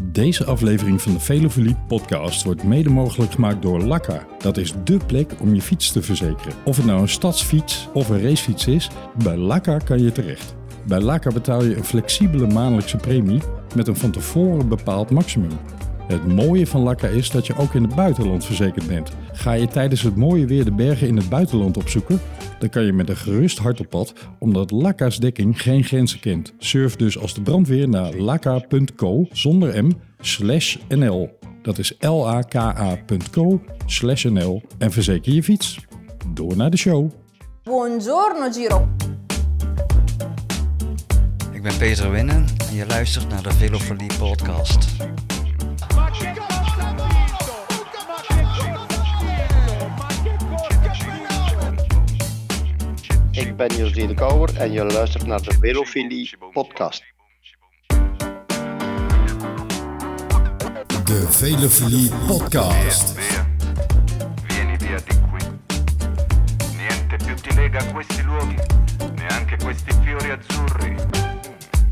Deze aflevering van de Velofilie podcast wordt mede mogelijk gemaakt door Lakka. Dat is dé plek om je fiets te verzekeren. Of het nou een stadsfiets of een racefiets is, bij Lakka kan je terecht. Bij Lakka betaal je een flexibele maandelijkse premie met een van tevoren bepaald maximum. Het mooie van Lakka is dat je ook in het buitenland verzekerd bent. Ga je tijdens het mooie weer de bergen in het buitenland opzoeken? Dan kan je met een gerust hart op pad, omdat Lakka's dekking geen grenzen kent. Surf dus als de brandweer naar lakka.co zonder m slash nl. Dat is laka.co slash nl en verzeker je fiets. Door naar de show. Buongiorno Giro. Ik ben Peter Winnen en je luistert naar de Velofolie podcast. Ben José de Kouwer en je luistert naar de Velofilie podcast. De Velofilie podcast. Via, vieni via di qui. Niente più ti lega a questi luoghi, neanche questi fiori azzurri.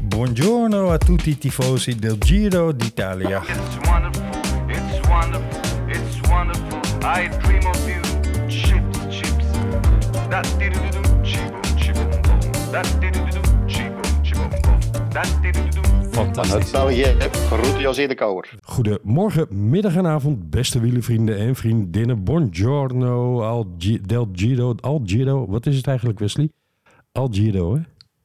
Buongiorno a tutti i tifosi del Giro d'Italia. It's wonderful, it's wonderful, it's wonderful. I dream of you. Chips, chips. Dat Uit België, groet José de Kouwer. Goedemorgen, middag en avond, beste wielenvrienden en vriendinnen. Buongiorno, al del Giro, al Giro. Wat is het eigenlijk, Wesley? Al Giro, hè?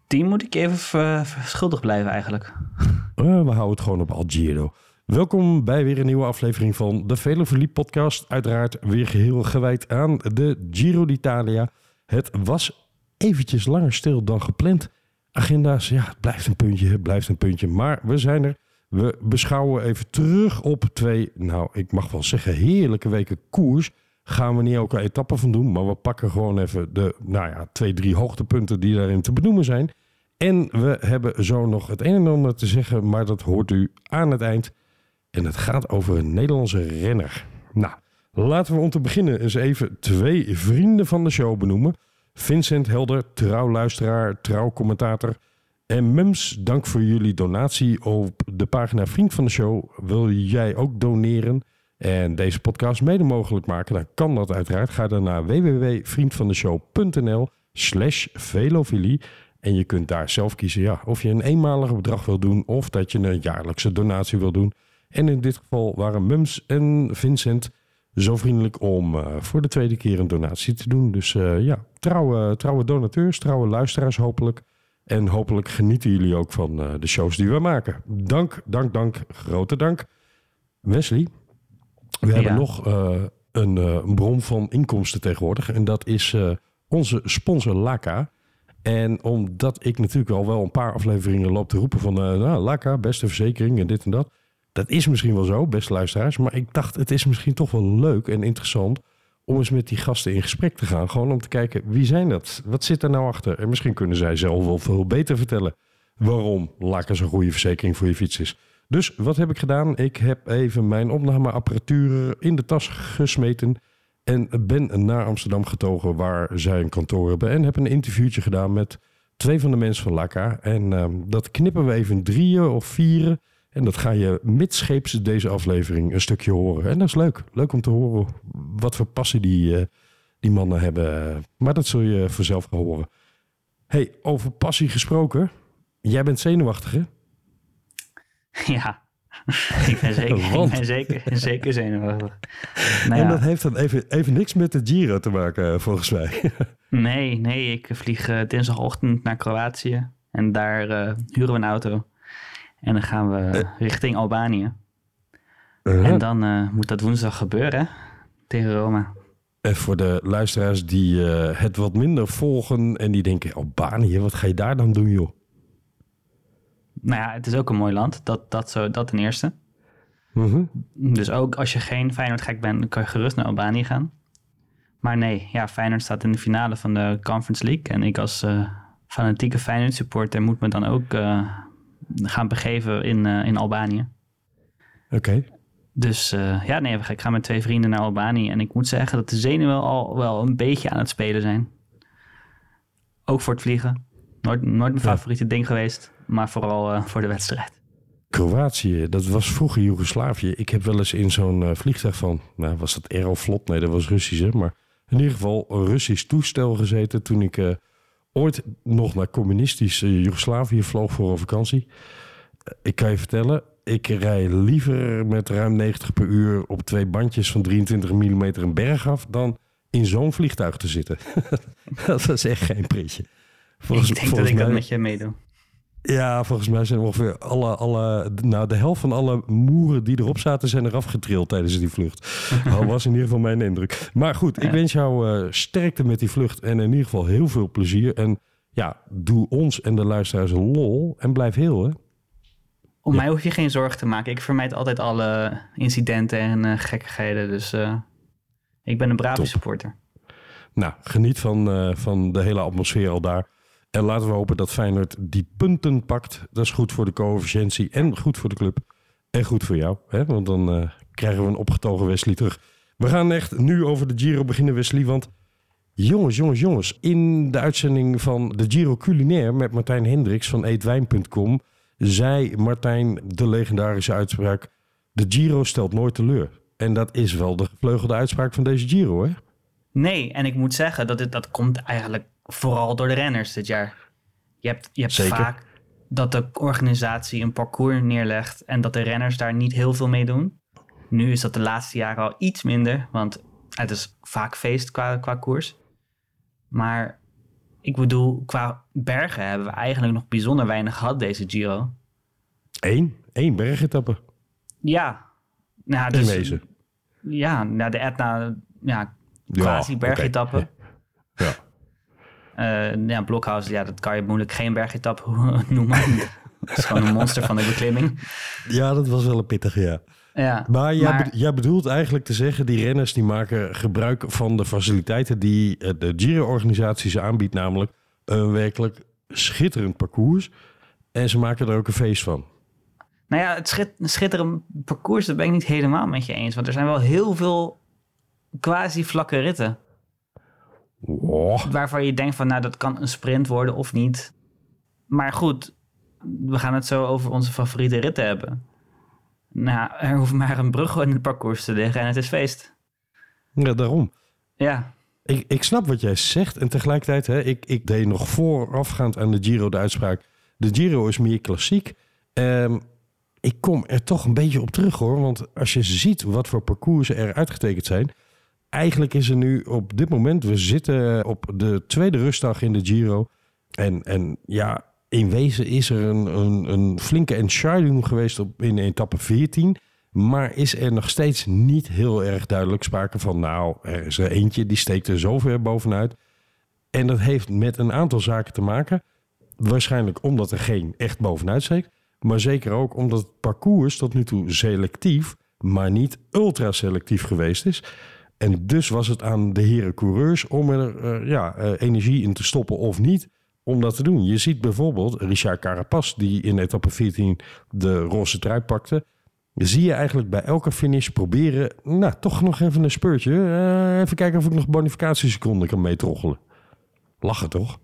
Die moet ik even eh, schuldig blijven eigenlijk. Eh, we houden het gewoon op Al Giro. Welkom bij weer een nieuwe aflevering van de Velofilie podcast. Uiteraard weer geheel gewijd aan de Giro d'Italia. Het was eventjes langer stil dan gepland. Agenda's, ja, het blijft een puntje, het blijft een puntje. Maar we zijn er. We beschouwen even terug op twee, nou, ik mag wel zeggen, heerlijke weken koers. Gaan we niet elke etappe van doen, maar we pakken gewoon even de, nou ja, twee, drie hoogtepunten die daarin te benoemen zijn. En we hebben zo nog het een en ander te zeggen, maar dat hoort u aan het eind. En het gaat over een Nederlandse renner. Nou, laten we om te beginnen eens even twee vrienden van de show benoemen. Vincent Helder, trouw luisteraar, trouw commentator. En Mums, dank voor jullie donatie op de pagina Vriend van de Show. Wil jij ook doneren en deze podcast mede mogelijk maken? Dan kan dat uiteraard. Ga dan naar www.vriendvandeshow.nl slash velofilie. En je kunt daar zelf kiezen ja, of je een eenmalig bedrag wil doen of dat je een jaarlijkse donatie wil doen. En in dit geval waren Mums en Vincent zo vriendelijk om eh, voor de tweede keer een donatie te doen. Dus eh, ja, trouwe, trouwe donateurs, trouwe luisteraars hopelijk. En hopelijk genieten jullie ook van eh, de shows die we maken. Dank, dank, dank, grote dank. Wesley, we hebben nog een, bron van inkomsten tegenwoordig. En dat is onze sponsor Laka. En omdat ik natuurlijk al wel een paar afleveringen loop te roepen van... nou, Laka, beste verzekering en dit en dat. Dat is misschien wel zo, beste luisteraars. Maar ik dacht, het is misschien toch wel leuk en interessant... om eens met die gasten in gesprek te gaan. Gewoon om te kijken, wie zijn dat? Wat zit er nou achter? En misschien kunnen zij zelf wel veel beter vertellen... waarom Laka zo'n goede verzekering voor je fiets is. Dus wat heb ik gedaan? Ik heb even mijn opnameapparatuur in de tas gesmeten... En ben naar Amsterdam getogen waar zij een kantoor hebben. En heb een interviewtje gedaan met twee van de mensen van Laka. En ehm, dat knippen we even drieën of vieren. En dat ga je midscheeps deze aflevering een stukje horen. En dat is leuk. Leuk om te horen wat voor passie die, eh, die mannen hebben. Maar dat zul je vanzelf gaan horen. hey, over passie gesproken. Jij bent zenuwachtig, hè? Ja, ik ben zeker, ik ben zeker, zeker zenuwachtig. Nou En dat heeft dan even, even niks met de Giro te maken, eh, volgens mij. nee, nee, ik vlieg eh, dinsdagochtend naar Kroatië. En daar huren we een auto. En dan gaan we richting Albanië. Uh-huh. En dan eh, moet dat woensdag gebeuren, tegen Roma. En voor de luisteraars die eh, het wat minder volgen en die denken, Albanië, wat ga je daar dan doen, joh? Nou ja, het is ook een mooi land. Dat, dat, zo, dat ten eerste. Mhm. Dus ook als je geen Feyenoord gek bent, dan kan je gerust naar Albanië gaan. Maar nee, ja, Feyenoord staat in de finale van de Conference League. En ik als eh, fanatieke Feyenoord supporter moet me dan ook eh, gaan begeven in, eh, in Albanië. Oké. Dus eh, ja, nee, ik ga met twee vrienden naar Albanië. En ik moet zeggen dat de zenuwen al wel een beetje aan het spelen zijn. Ook voor het vliegen. Nooit, nooit mijn Ja. favoriete ding geweest. Maar vooral eh, voor de wedstrijd. Kroatië, dat was vroeger Joegoslavië. Ik heb wel eens in zo'n vliegtuig van, nou was dat Aeroflot? Nee, dat was Russisch hè. Maar in ieder geval een Russisch toestel gezeten toen ik ooit nog naar communistisch eh, Joegoslavië vloog voor een vakantie. Eh, ik kan je vertellen, ik rij liever met ruim 90 per uur op twee bandjes van 23 mm een berg af dan in zo'n vliegtuig te zitten. dat is echt geen pretje. Volgens, ik denk dat volgens ik dat mij- met je meedoe. Ja, volgens mij zijn ongeveer alle, alle, nou de helft van alle moeren die erop zaten zijn eraf getrild tijdens die vlucht. Dat was in ieder geval mijn indruk. Maar goed, ik Ja. wens jou eh, sterkte met die vlucht en in ieder geval heel veel plezier. En ja, doe ons en de luisteraars een lol en blijf heel hè. Om Ja. mij hoef je geen zorgen te maken. Ik vermijd altijd alle incidenten en eh, gekkigheden. Dus eh, ik ben een brave Top. supporter. Nou, geniet van, van de hele atmosfeer al daar. En laten we hopen dat Feyenoord die punten pakt. Dat is goed voor de coëfficiëntie en goed voor de club. En goed voor jou, hè? want dan eh, krijgen we een opgetogen Wesley terug. We gaan echt nu over de Giro beginnen, Wesley. Want jongens, jongens, jongens. In de uitzending van de Giro Culinair met Martijn Hendricks van eetwijn.com... zei Martijn de legendarische uitspraak... de Giro stelt nooit teleur. En dat is wel de gevleugelde uitspraak van deze Giro, hè? Nee, en ik moet zeggen dat dit, dat komt eigenlijk vooral door de renners dit jaar. Je hebt, je hebt Zeker. vaak dat de organisatie een parcours neerlegt en dat de renners daar niet heel veel mee doen. Nu is dat de laatste jaren al iets minder, want het is vaak feest qua, qua koers. Maar ik bedoel, qua bergen hebben we eigenlijk nog bijzonder weinig gehad deze Giro. Eén, één bergetappe Ja, nou, in dus, ja, nou, de Etna, ja, Ja, quasi bergetappe. oké. Ja. Eh, ja, Blokhuis, ja, dat kan je moeilijk geen bergetappe noemen. dat is gewoon een monster van de beklimming. Ja, dat was wel een pittige, ja. Ja, Maar, jij, maar- bedo- jij bedoelt eigenlijk te zeggen... die renners die maken gebruik van de faciliteiten... die eh, de Giro-organisatie ze aanbiedt. Namelijk een werkelijk schitterend parcours. En ze maken er ook een feest van. Nou ja, het schit, schitterend parcours, dat ben ik niet helemaal met je eens. Want er zijn wel heel veel quasi vlakke ritten. Oh, Waarvan je denkt van, nou, dat kan een sprint worden of niet. Maar goed, we gaan het zo over onze favoriete ritten hebben. Nou, er hoeft maar een brug in het parcours te liggen en het is feest. ja, daarom. Ja, Ik, ik snap wat jij zegt. En tegelijkertijd, hè, ik, ik deed nog voorafgaand aan de Giro de uitspraak. De Giro is meer klassiek. Ehm, ik kom er toch een beetje op terug hoor. Want als je ziet wat voor parcoursen er uitgetekend zijn. Eigenlijk is er nu op dit moment, we zitten op de tweede rustdag in de Giro. En, en ja, in wezen is er een, een, een flinke entscheiding geweest op, in etappe 14. Maar is er nog steeds niet heel erg duidelijk sprake van... nou, er is er eentje die steekt er zo ver bovenuit. En dat heeft met een aantal zaken te maken. Waarschijnlijk omdat er geen echt bovenuit steekt. Maar zeker ook omdat het parcours tot nu toe selectief... maar niet ultra selectief geweest is. En dus was het aan de heren coureurs om er eh, ja, eh, energie in te stoppen of niet... om dat te doen. Je ziet bijvoorbeeld Richard Carapaz... die in etappe 14 de roze trui pakte zie je eigenlijk bij elke finish proberen, nou, toch nog even een speurtje. Eh, even kijken of ik nog bonificatieseconden kan meetroggelen. Lachen toch?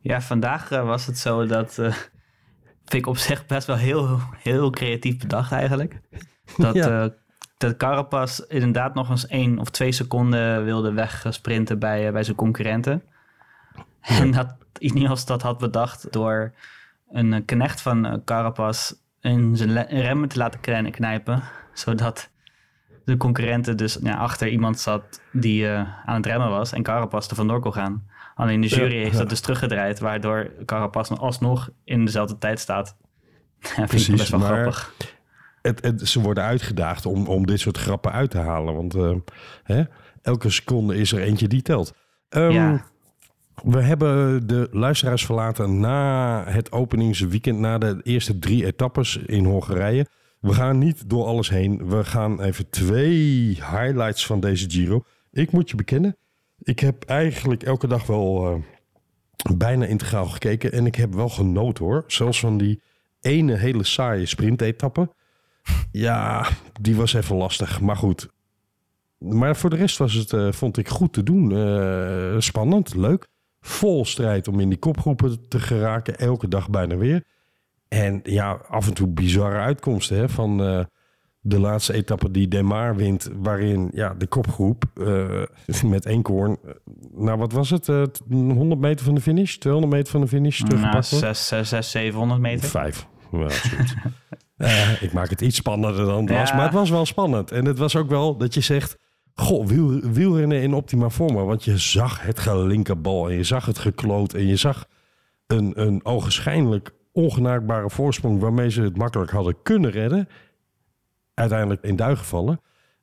Ja, vandaag was het zo dat. vind ik op zich best wel heel, heel creatief bedacht eigenlijk. Dat, Ja. Dat Carapaz inderdaad nog eens één of twee seconden wilde wegsprinten bij, eh, bij zijn concurrenten. En dat Ineos dat had bedacht door een eh, knecht van eh, Carapaz in zijn remmen te laten kn- knijpen. Zodat de concurrenten dus ja, achter iemand zat die aan het remmen was en Carapaz er vandoor kon gaan. Alleen de jury heeft dat dus teruggedraaid, waardoor Carapaz alsnog in dezelfde tijd staat. Ja, vind Precies, ik best wel maar- grappig. Het, het, ze worden uitgedaagd om, om dit soort grappen uit te halen. Want eh, hè, elke seconde is er eentje die telt. Ehm, Ja. We hebben de luisteraars verlaten na het openingsweekend, na de eerste drie etappes in Hongarije. We gaan niet door alles heen. We gaan even twee highlights van deze Giro. Ik moet je bekennen, ik heb eigenlijk elke dag wel eh, bijna integraal gekeken. En ik heb wel genoten hoor. Zelfs van die ene hele saaie sprintetappe. Ja, die was even lastig. Maar goed. Maar voor de rest was het, eh, vond ik goed te doen. Eh, spannend, leuk. Vol strijd om in die kopgroepen te geraken. Elke dag bijna weer. En ja, af en toe bizarre uitkomsten hè, van eh, de laatste etappe die Demar wint, waarin ja, de kopgroep met Eenkhoorn, eh, nou wat was het, Eh, 100 meter van de finish, 200 meter van de finish Nou, teruggepakt wordt? 6, 6, 6, 700 meter. Vijf. Ja, Eh, ik maak het iets spannender dan het was, maar het was wel spannend. En het was ook wel dat je zegt, goh, wiel, wielrennen in optima forma. Want je zag het gelinkerbal en je zag het gekloot en je zag een, een ogenschijnlijk ongenaakbare voorsprong waarmee ze het makkelijk hadden kunnen redden. Uiteindelijk in duigen vallen.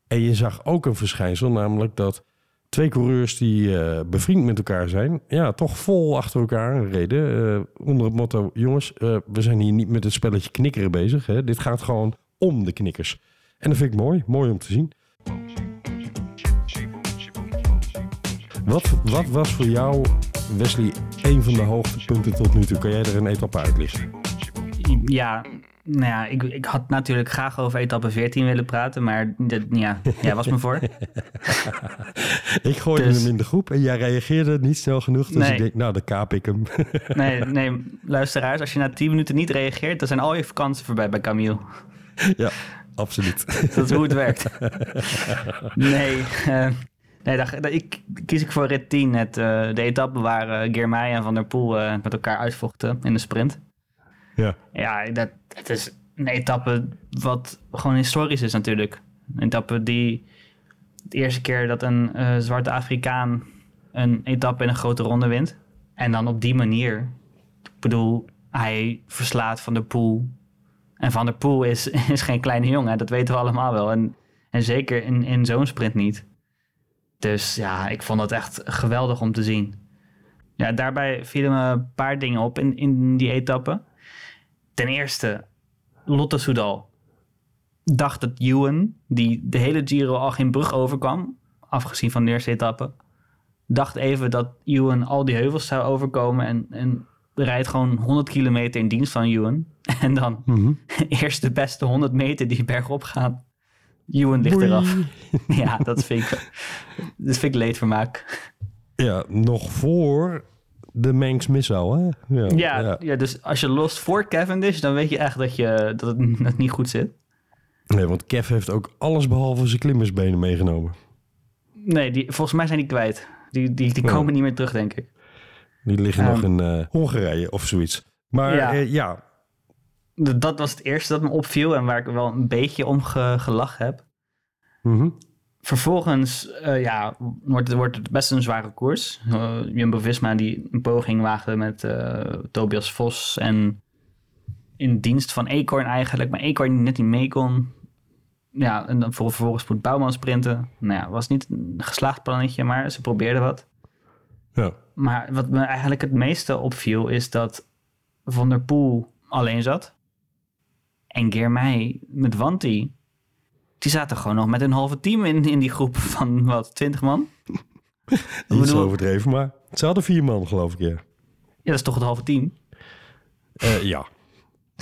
En je zag ook een verschijnsel, namelijk dat twee coureurs die eh, bevriend met elkaar zijn, ja, toch vol achter elkaar reden. eh, onder het motto: jongens, eh, we zijn hier niet met het spelletje knikkeren bezig. Hè. Dit gaat gewoon om de knikkers. En dat vind ik mooi, mooi om te zien. Wat, wat was voor jou, Wesley, een van de hoogtepunten tot nu toe? Kan jij er een etappe uitlichten? Ja, nou ja, ik, ik had natuurlijk graag over etappe 14 willen praten, maar dat, ja, jij was me voor. Ik gooide Dus- hem in de groep en jij reageerde niet snel genoeg. Dus Nee. ik denk, nou, dan kaap ik hem. Nee, nee, luisteraars, als je na 10 minuten niet reageert, dan zijn al je vakanties voorbij bij Camille. ja, absoluut. Dat is hoe het werkt. Nee, eh, nee ik kies ik voor rit 10. Het, eh, de etappe waar Girmay en Van der Poel met elkaar uitvochten in de sprint. Ja, Ja, dat, het is een etappe wat gewoon historisch is natuurlijk. Een etappe die de eerste keer dat een eh, zwarte Afrikaan een etappe in een grote ronde wint. En dan op die manier. Ik bedoel, hij verslaat Van der Poel. En Van der Poel is, is geen kleine jongen, dat weten we allemaal wel. En, en zeker in, in zo'n sprint niet. Dus ja, ik vond het echt geweldig om te zien. Ja, daarbij vielen me een paar dingen op in, in die etappe. Ten eerste, Lotte Soudal dacht dat Ewan, die de hele Giro al geen brug overkwam, afgezien van de eerste etappe, dacht even dat Ewan al die heuvels zou overkomen en, en rijdt gewoon 100 kilometer in dienst van Ewan. En dan eerst de beste 100 meter die bergop gaan. Ewan ligt Boei. eraf. Ja, dat vind ik, dat vind ik leedvermaak. ja nog voor de Manx Missile, hè? Ja, Ja, ja. dus als je lost voor Cavendish, dan weet je echt dat, je, dat, het, dat niet goed zit. Nee, want Kev heeft ook alles behalve zijn klimmersbenen meegenomen. Nee, die, volgens mij zijn die kwijt. Die, die, die Ja. komen niet meer terug, denk ik. Die liggen Ehm. nog in eh, Hongarije of zoiets. Maar Ja. ja, ja Dat was het eerste dat me opviel en waar ik wel een beetje om ge- gelachen heb. mhm. Vervolgens eh, ja, wordt, het, wordt het best een zware koers. Eh, Jumbo-Visma die een poging waagde met eh, Tobias Vos en in dienst van Eekhoorn eigenlijk. Maar Eekhoorn net niet mee kon. Ja, en dan voor- vervolgens moet Bouwman sprinten. Nou ja, was niet een geslaagd plannetje, maar ze probeerden wat. ja. Maar wat me eigenlijk het meeste opviel is dat Van der Poel alleen zat. En Germay met Wanti. Die zaten gewoon nog met een halve team in, in die groep van wat, 20 man? Iets bedoel- overdreven, maar ze hadden vier man, geloof ik, ja. Ja, dat is toch het halve team? Eh, ja,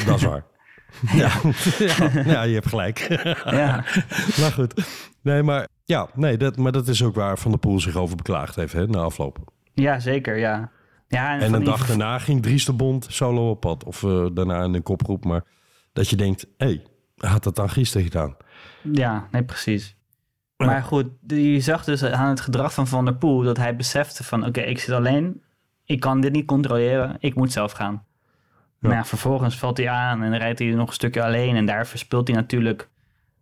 dat is waar. ja. ja. ja, je hebt gelijk. Ja, maar goed. Nee, maar ja, nee, dat, maar dat is ook waar Van der Poel zich over beklaagd heeft, hè, na afloop. ja zeker, ja. ja En van een dag daarna ging Dries de Bond solo op pad. Of eh, daarna in een kopgroep. Maar dat je denkt, hé, hey, had dat dan gisteren gedaan. Ja, nee, precies. Ja. Maar goed, je zag dus aan het gedrag van Van der Poel dat hij besefte van... oké, ik zit alleen, ik kan dit niet controleren, ik moet zelf gaan. Maar ja, vervolgens valt hij aan en rijdt hij nog een stukje alleen... en daar verspilt hij natuurlijk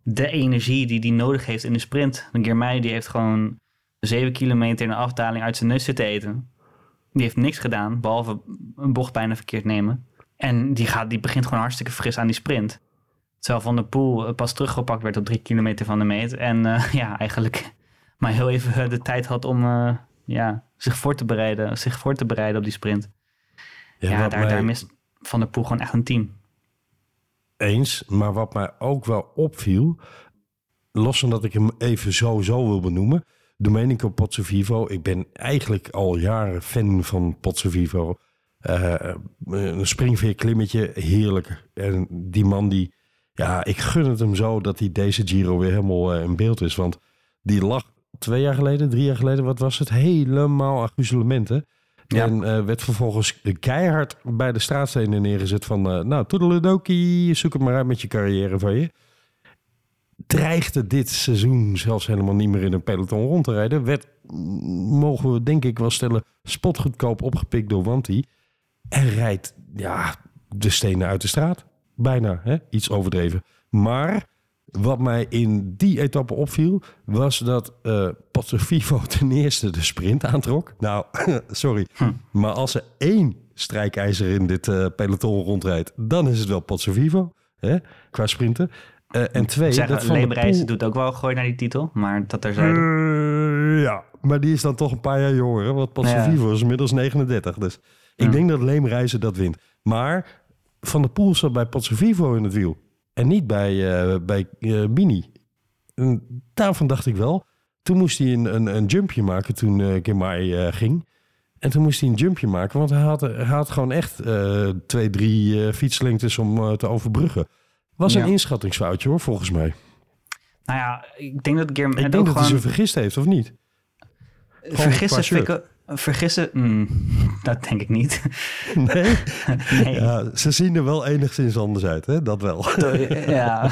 de energie die hij nodig heeft in de sprint. De Germay die heeft gewoon zeven kilometer in de afdaling uit zijn neus zitten eten. Die heeft niks gedaan, behalve een bocht bijna verkeerd nemen. En die, gaat, die begint gewoon hartstikke fris aan die sprint. Terwijl Van der Poel eh, pas teruggepakt werd op drie kilometer van de meet. En eh, ja, eigenlijk maar heel even de tijd had om eh, ja, zich, voor te bereiden, zich voor te bereiden op die sprint. Ja, wat daar, mij- daar mist Van der Poel gewoon echt een team. Eens, maar wat mij ook wel opviel, los van dat ik hem even sowieso wil benoemen, Domenico Pozzovivo, ik ben eigenlijk al jaren fan van Pozzovivo. Eh een springveer klimmetje, heerlijk. En die man die, ja, ik gun het hem zo dat hij deze Giro weer helemaal eh, in beeld is. Want die lag twee jaar geleden, drie jaar geleden, wat was het? Helemaal aan gruzelementen. Ja. En eh, werd vervolgens keihard bij de straatstenen neergezet van... eh nou, toedeledokie, zoek het maar uit met je carrière van je. Dreigde dit seizoen zelfs helemaal niet meer in een peloton rond te rijden. Werd, mm, mogen we denk ik wel stellen, spotgoedkoop opgepikt door Wanty. En rijdt ja, de stenen uit de straat. Bijna, hè? iets overdreven. Maar wat mij in die etappe opviel, was dat Vivo ten eerste de sprint aantrok. Nou, sorry. Maar als er één strijkijzer in dit eh, peloton rondrijdt, dan is het wel Vivo, hè? qua sprinten. Eh, en twee, Ik zeg, dat Van Poel- doet ook wel gooi naar die titel, maar dat. Eh, ja, maar die is dan toch een paar jaar jonger. Want Pozzo Ja. Is inmiddels 39. Dus ik Ja. denk dat Leemreizen dat wint. Maar Van der Poel zat bij Pozzo Vivo in het wiel. En niet bij, eh bij eh, Bini. En daarvan dacht ik wel. Toen moest hij een, een, een jumpje maken toen Girmay eh, ging. En toen moest hij een jumpje maken. Want hij had, hij had gewoon echt twee, drie fietslengtes om te overbruggen. Was een inschattingsfoutje hoor, volgens mij. Nou ja, ik denk dat Ik denk dat hij gewoon zich vergist heeft, of niet? qua vind ik Vergissen, hmm, dat denk ik niet. Nee? nee. Ja, ze zien er wel enigszins anders uit, hè? Dat wel. Ja.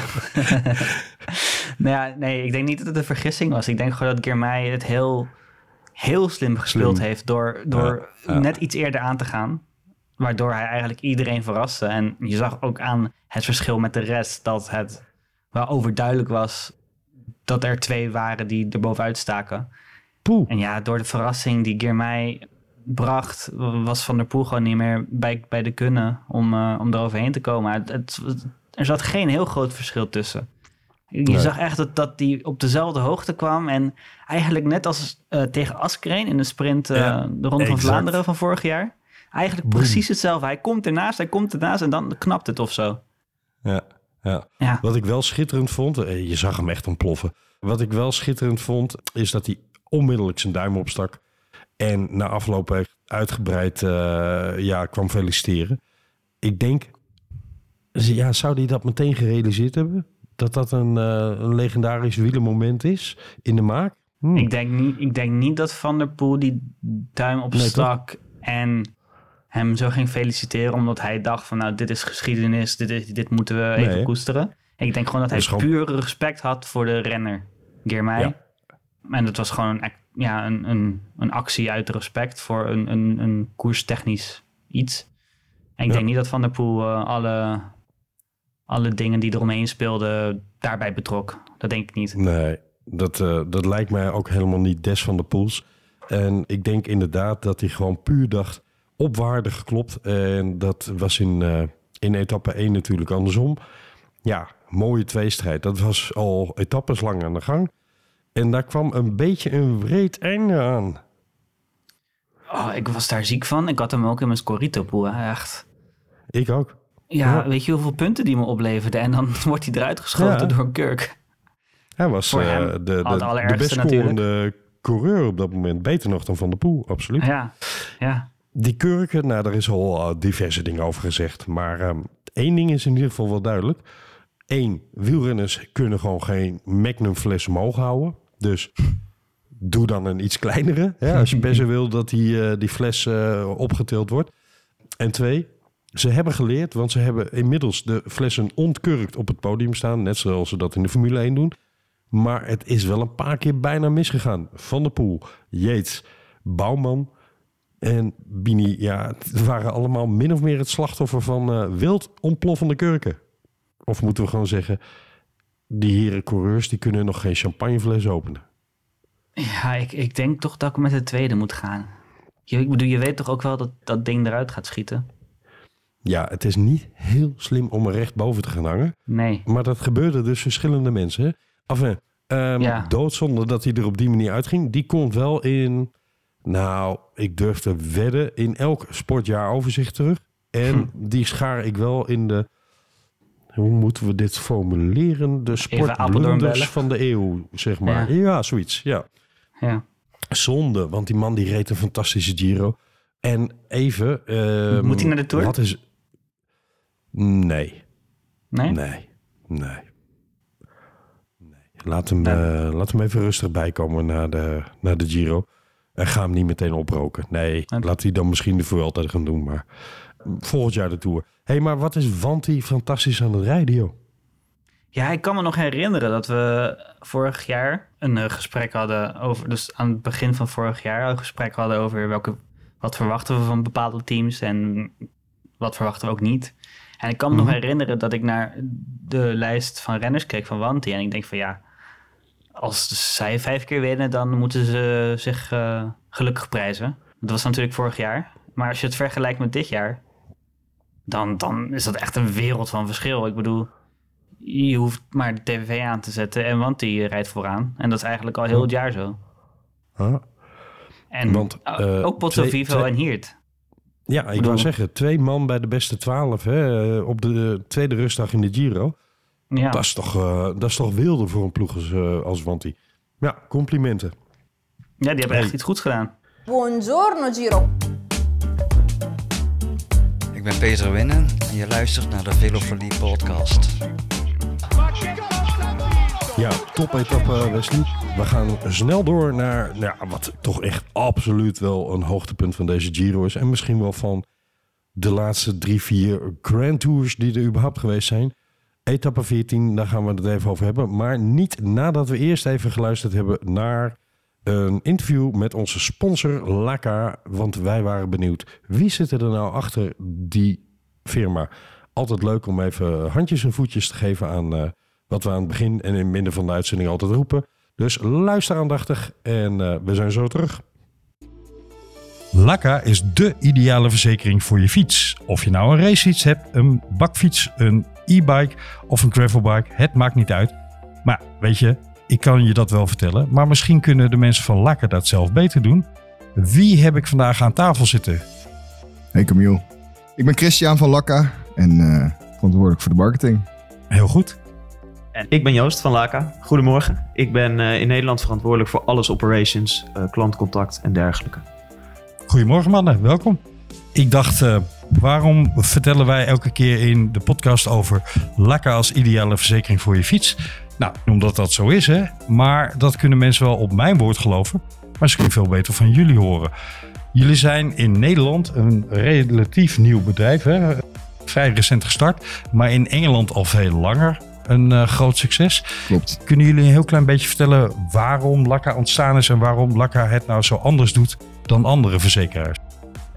nou ja, nee, ik denk niet dat het een vergissing was. Ik denk gewoon dat Girmay het heel, heel slim gespeeld Slim. heeft door, door Ja, ja. net iets eerder aan te gaan. Waardoor hij eigenlijk iedereen verraste. En je zag ook aan het verschil met de rest dat het wel overduidelijk was dat er twee waren die er bovenuit staken. Poeh. En ja, door de verrassing die Girmay bracht, was Van der Poel gewoon niet meer bij, bij de kunnen om, eh, om eroverheen te komen. Het, het- er zat geen heel groot verschil tussen. Je Nee. zag echt dat, dat die op dezelfde hoogte kwam. En eigenlijk net als eh, tegen Askreen in de sprint Ja, de Ronde van. Vlaanderen van vorig jaar. Eigenlijk precies hetzelfde. Hij komt ernaast, hij komt ernaast en dan knapt het of zo. Ja, ja. Ja, Wat ik wel schitterend vond, je zag hem echt ontploffen. Wat ik wel schitterend vond, is dat hij onmiddellijk zijn duim opstak. En na afloop uitgebreid eh, ja, kwam feliciteren. Ik denk, ja, zou hij dat meteen gerealiseerd hebben? Dat dat een, eh, een legendarisch wielermoment is in de maak? Hm. Ik denk, niet, ik denk niet dat Van der Poel die duim opstak en hem zo ging feliciteren omdat hij dacht van nou dit is geschiedenis, dit, is, dit moeten we even Nee. koesteren. Ik denk gewoon dat hij gewoon- puur respect had voor de renner, Girmay. Ja. En dat was gewoon een, ja, een, een, een actie uit respect voor een, een, een koerstechnisch iets. En ik Ja. denk niet dat Van der Poel eh, alle, alle dingen die eromheen speelden daarbij betrok. Dat denk ik niet. Nee, dat, eh, dat lijkt mij ook helemaal niet des van de Poels. En ik denk inderdaad dat hij gewoon puur dacht op waarde geklopt. En dat was in, eh, in etappe 1 natuurlijk andersom. Ja, mooie tweestrijd. Dat was al etappes lang aan de gang. En daar kwam een beetje een wreed einde aan. Oh, ik was daar ziek van. Ik had hem ook in mijn Scorito-pool. hè, Echt. Ik ook. Ja, Ja. weet je hoeveel punten die me opleverde? En dan wordt hij eruit geschoten Ja. door kurk. Hij was eh, de, de, de allerergste best scorende coureur op dat moment. Beter nog dan Van der Poel, absoluut. Ja, ja. Die kurken, nou, daar is al eh, diverse dingen over gezegd. Maar ehm, één ding is in ieder geval wel duidelijk. Eén, wielrenners kunnen gewoon geen Magnum fles omhoog houden. Dus doe dan een iets kleinere. Als je best wil dat die, eh, die fles eh, opgetild wordt. En twee, ze hebben geleerd, want ze hebben inmiddels de flessen ontkurkt op het podium staan. Net zoals ze dat in de Formule 1 doen. Maar het is wel een paar keer bijna misgegaan. Van der Poel, Yates, Bouwman en Bini. Ja, het waren allemaal min of meer het slachtoffer van eh, wild ontploffende kurken. Of moeten we gewoon zeggen, die heren coureurs die kunnen nog geen champagnefles openen. Ja, ik, ik denk toch dat ik met de tweede moet gaan. Je, ik bedoel, je weet toch ook wel dat dat ding eruit gaat schieten? Ja, het is niet heel slim om er recht boven te gaan hangen. Nee. Maar dat gebeurde dus verschillende mensen. Enfin, Ja. doodzonde dat hij er op die manier uitging. Die komt wel in, nou, ik durf te wedden, in elk sportjaar overzicht terug. En Hm. die schaar ik wel in de, hoe moeten we dit formuleren? De sportblunders van de eeuw, zeg maar. Ja. Ja, zoiets, ja. Ja. Zonde, want die man die reed een fantastische Giro. En even... ehm, Moet hij naar de Tour? Wat is... Nee. Nee? Nee, nee. nee. Laat, hem, eh, laat hem even rustig bijkomen naar de, naar de Giro. En ga hem niet meteen oproken. Nee, laat hij dan misschien de voor altijd gaan doen. Maar volgend jaar de Tour. Hé, hey, maar wat is Wanti fantastisch aan het rijden, joh? Ja, ik kan me nog herinneren dat we vorig jaar een eh, gesprek hadden over, dus aan het begin van vorig jaar een gesprek hadden over welke, wat verwachten we van bepaalde teams en wat verwachten we ook niet. En ik kan me nog herinneren dat ik naar de lijst van renners keek van Wanti en ik denk van ja, als zij vijf keer winnen, dan moeten ze zich eh, gelukkig prijzen. Dat was natuurlijk vorig jaar. Maar als je het vergelijkt met dit jaar, dan, dan is dat echt een wereld van verschil. Ik bedoel, je hoeft maar de tv aan te zetten en want die rijdt vooraan. En dat is eigenlijk al heel het jaar zo. Huh? En Want, uh, eh, ook Potso Vivo twee- en Hiert. Ja, ik bedoel- wou zeggen, twee man bij de beste twaalf hè, eh, op de tweede rustdag in de Giro. Ja. Dat, is toch, eh, dat is toch wilde voor een ploeg als, als Wanti. Ja, complimenten. ja, die hebben Hey. echt iets goeds gedaan. Buongiorno Giro. Ik ben Peter Winnen en je luistert naar de Velofolie podcast. Ja, top etappe Wesley. We gaan snel door naar nou, wat toch echt absoluut wel een hoogtepunt van deze Giro is. En misschien wel van de laatste drie, vier Grand Tours die er überhaupt geweest zijn. Etappe 14, daar gaan we het even over hebben. Maar niet nadat we eerst even geluisterd hebben naar een interview met onze sponsor Laka. Want wij waren benieuwd, wie zit er nou achter die firma? Altijd leuk om even handjes en voetjes te geven aan eh, wat we aan het begin en in het midden van de uitzending altijd roepen. Dus luister aandachtig en eh, we zijn zo terug. Laka is de ideale verzekering voor je fiets. Of je nou een racefiets hebt, een bakfiets, een e-bike of een gravelbike, het maakt niet uit. Maar weet je, ik kan je dat wel vertellen, maar misschien kunnen de mensen van Laka dat zelf beter doen. Wie heb ik vandaag aan tafel zitten? Hey Camille. Ik ben Christian van Lakka en eh, verantwoordelijk voor de marketing. Heel goed. En ik ben Joost van Laka. Goedemorgen. Ik ben eh, in Nederland verantwoordelijk voor alles operations, eh, klantcontact en dergelijke. Goedemorgen mannen, welkom. Ik dacht, eh, waarom vertellen wij elke keer in de podcast over Laka als ideale verzekering voor je fiets? Nou, omdat dat zo is hè. Maar dat kunnen mensen wel op mijn woord geloven. Maar ze kunnen veel beter van jullie horen. Jullie zijn in Nederland een relatief nieuw bedrijf. Hè? Vrij recent gestart. Maar in Engeland al veel langer een eh, groot succes. Klopt. Kunnen jullie een heel klein beetje vertellen waarom Laka ontstaan is en waarom Laka het nou zo anders doet dan andere verzekeraars?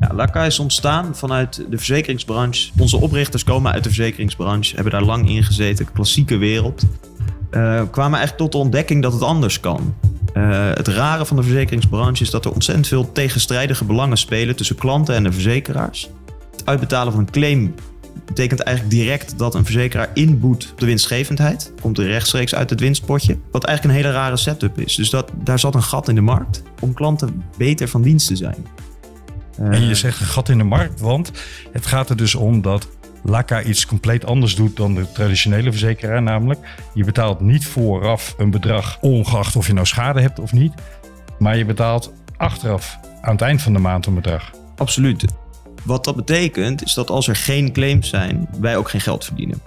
Ja, Laka is ontstaan vanuit de verzekeringsbranche. Onze oprichters komen uit de verzekeringsbranche, hebben daar lang in gezeten, klassieke wereld. Eh, kwamen eigenlijk tot de ontdekking dat het anders kan. Eh, het rare van de verzekeringsbranche is dat er ontzettend veel tegenstrijdige belangen spelen tussen klanten en de verzekeraars. Het uitbetalen van een claim betekent eigenlijk direct dat een verzekeraar inboet op de winstgevendheid. Komt er rechtstreeks uit het winstpotje. Wat eigenlijk een hele rare setup is. Dus dat, daar zat een gat in de markt om klanten beter van dienst te zijn. En Eh, je zegt een gat in de markt, want het gaat er dus om dat Laka iets compleet anders doet dan de traditionele verzekeraar. Namelijk, je betaalt niet vooraf een bedrag, ongeacht of je nou schade hebt of niet. Maar je betaalt achteraf, aan het eind van de maand, een bedrag. Absoluut. Wat dat betekent is dat als er geen claims zijn, wij ook geen geld verdienen.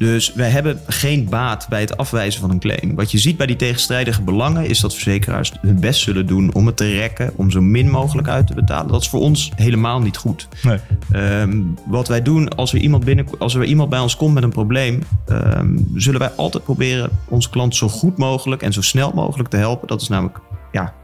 Dus wij hebben geen baat bij het afwijzen van een claim. Wat je ziet bij die tegenstrijdige belangen is dat verzekeraars hun best zullen doen om het te rekken, om zo min mogelijk uit te betalen. Dat is voor ons helemaal niet goed. Nee. Ehm, wat wij doen als er, iemand binnen, als er iemand bij ons komt met een probleem, ehm, zullen wij altijd proberen onze klant zo goed mogelijk en zo snel mogelijk te helpen. Dat is namelijk ja,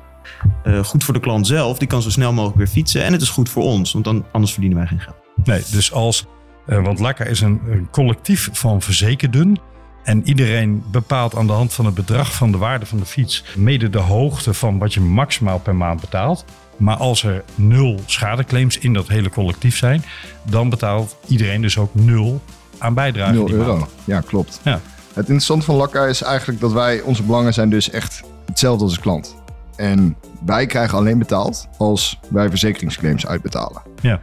eh, goed voor de klant zelf. Die kan zo snel mogelijk weer fietsen. En het is goed voor ons, want dan, anders verdienen wij geen geld. Nee, dus als, want Laka is een, een collectief van verzekerden. En iedereen bepaalt aan de hand van het bedrag van de waarde van de fiets mede de hoogte van wat je maximaal per maand betaalt. Maar als er nul schadeclaims in dat hele collectief zijn, dan betaalt iedereen dus ook nul aan bijdrage. 0 die euro. maand. Ja, klopt. Ja. Het interessante van Lakka is eigenlijk dat wij, onze belangen zijn dus echt hetzelfde als de klant. En wij krijgen alleen betaald als wij verzekeringsclaims uitbetalen. Ja.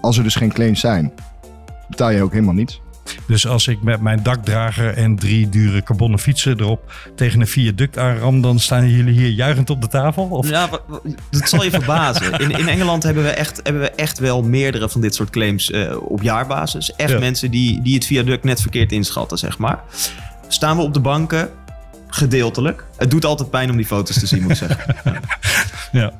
Als er dus geen claims zijn, betaal je ook helemaal niets. Dus als ik met mijn dakdrager en drie dure carbonnen fietsen erop tegen een viaduct aanram, dan staan jullie hier juichend op de tafel? Of? Ja, dat zal je verbazen. In, in Engeland hebben we, echt, hebben we echt wel meerdere van dit soort claims eh, op jaarbasis. Echt Ja. mensen die, die het viaduct net verkeerd inschatten, zeg maar. Staan we op de banken? Gedeeltelijk. Het doet altijd pijn om die foto's te zien, moet ik zeggen. Ja.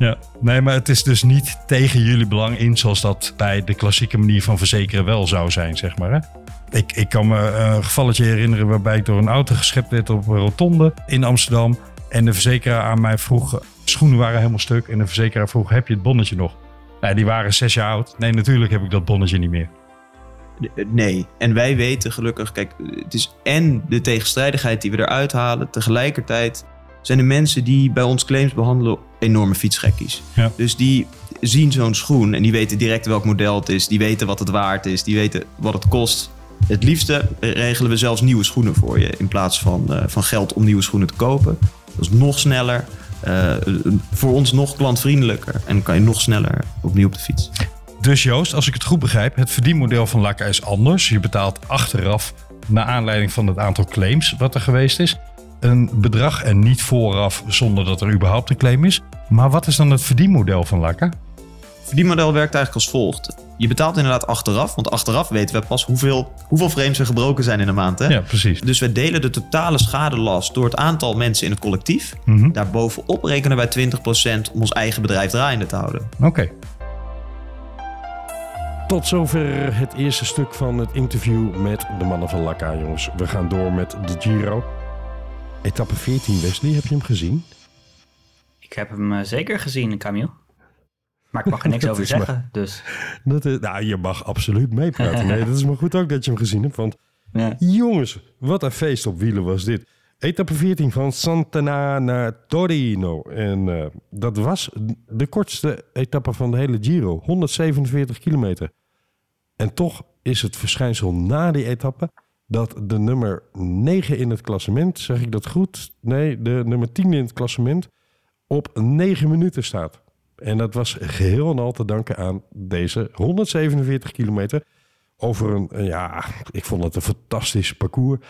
Ja. Nee, maar het is dus niet tegen jullie belang in zoals dat bij de klassieke manier van verzekeren wel zou zijn, zeg maar. Hè? Ik, ik kan me een gevalletje herinneren waarbij ik door een auto geschept werd op een rotonde in Amsterdam. En de verzekeraar aan mij vroeg, schoenen waren helemaal stuk. En de verzekeraar vroeg, heb je het bonnetje nog? Nou, die waren zes jaar oud. Nee, natuurlijk heb ik dat bonnetje niet meer. Nee. En wij weten gelukkig, kijk, het is en de tegenstrijdigheid die we eruit halen. Tegelijkertijd zijn de mensen die bij ons claims behandelen enorme fietsgekkies. Ja. Dus die zien zo'n schoen en die weten direct welk model het is. Die weten wat het waard is. Die weten wat het kost. Het liefste regelen we zelfs nieuwe schoenen voor je. In plaats van, eh, van geld om nieuwe schoenen te kopen. Dat is nog sneller. eh, voor ons nog klantvriendelijker. En kan je nog sneller opnieuw op de fiets. Dus Joost, als ik het goed begrijp, het verdienmodel van Laka is anders. Je betaalt achteraf, naar aanleiding van het aantal claims wat er geweest is, een bedrag en niet vooraf zonder dat er überhaupt een claim is. Maar wat is dan het verdienmodel van Laka? Het verdienmodel werkt eigenlijk als volgt. Je betaalt inderdaad achteraf, want achteraf weten we pas hoeveel, hoeveel frames er gebroken zijn in een maand. Hè? Ja, precies. Dus we delen de totale schadelast door het aantal mensen in het collectief. Mhm. Daarbovenop rekenen wij 20% om ons eigen bedrijf draaiende te houden. Oké. Tot zover het eerste stuk van het interview met de mannen van Laka, jongens. We gaan door met de Giro. Etappe 14, Wesley, heb je hem gezien? Ik heb hem eh, zeker gezien, Camille. Maar ik mag er niks over maar- zeggen, dus... Dat, is- nou, je mag absoluut meepraten. Nee, dat is maar goed ook dat je hem gezien hebt. Want Ja. jongens, wat een feest op wielen was dit. Etappe 14 van Santana naar Torino. En eh, dat was de kortste etappe van de hele Giro. 147 kilometer. En toch is het verschijnsel na die etappe dat de nummer 9 in het klassement, zeg ik dat goed? Nee, de nummer 10 in het klassement op 9 minuten staat. En dat was geheel en al te danken aan deze 147 kilometer over een, ja, ik vond het een fantastisch parcours.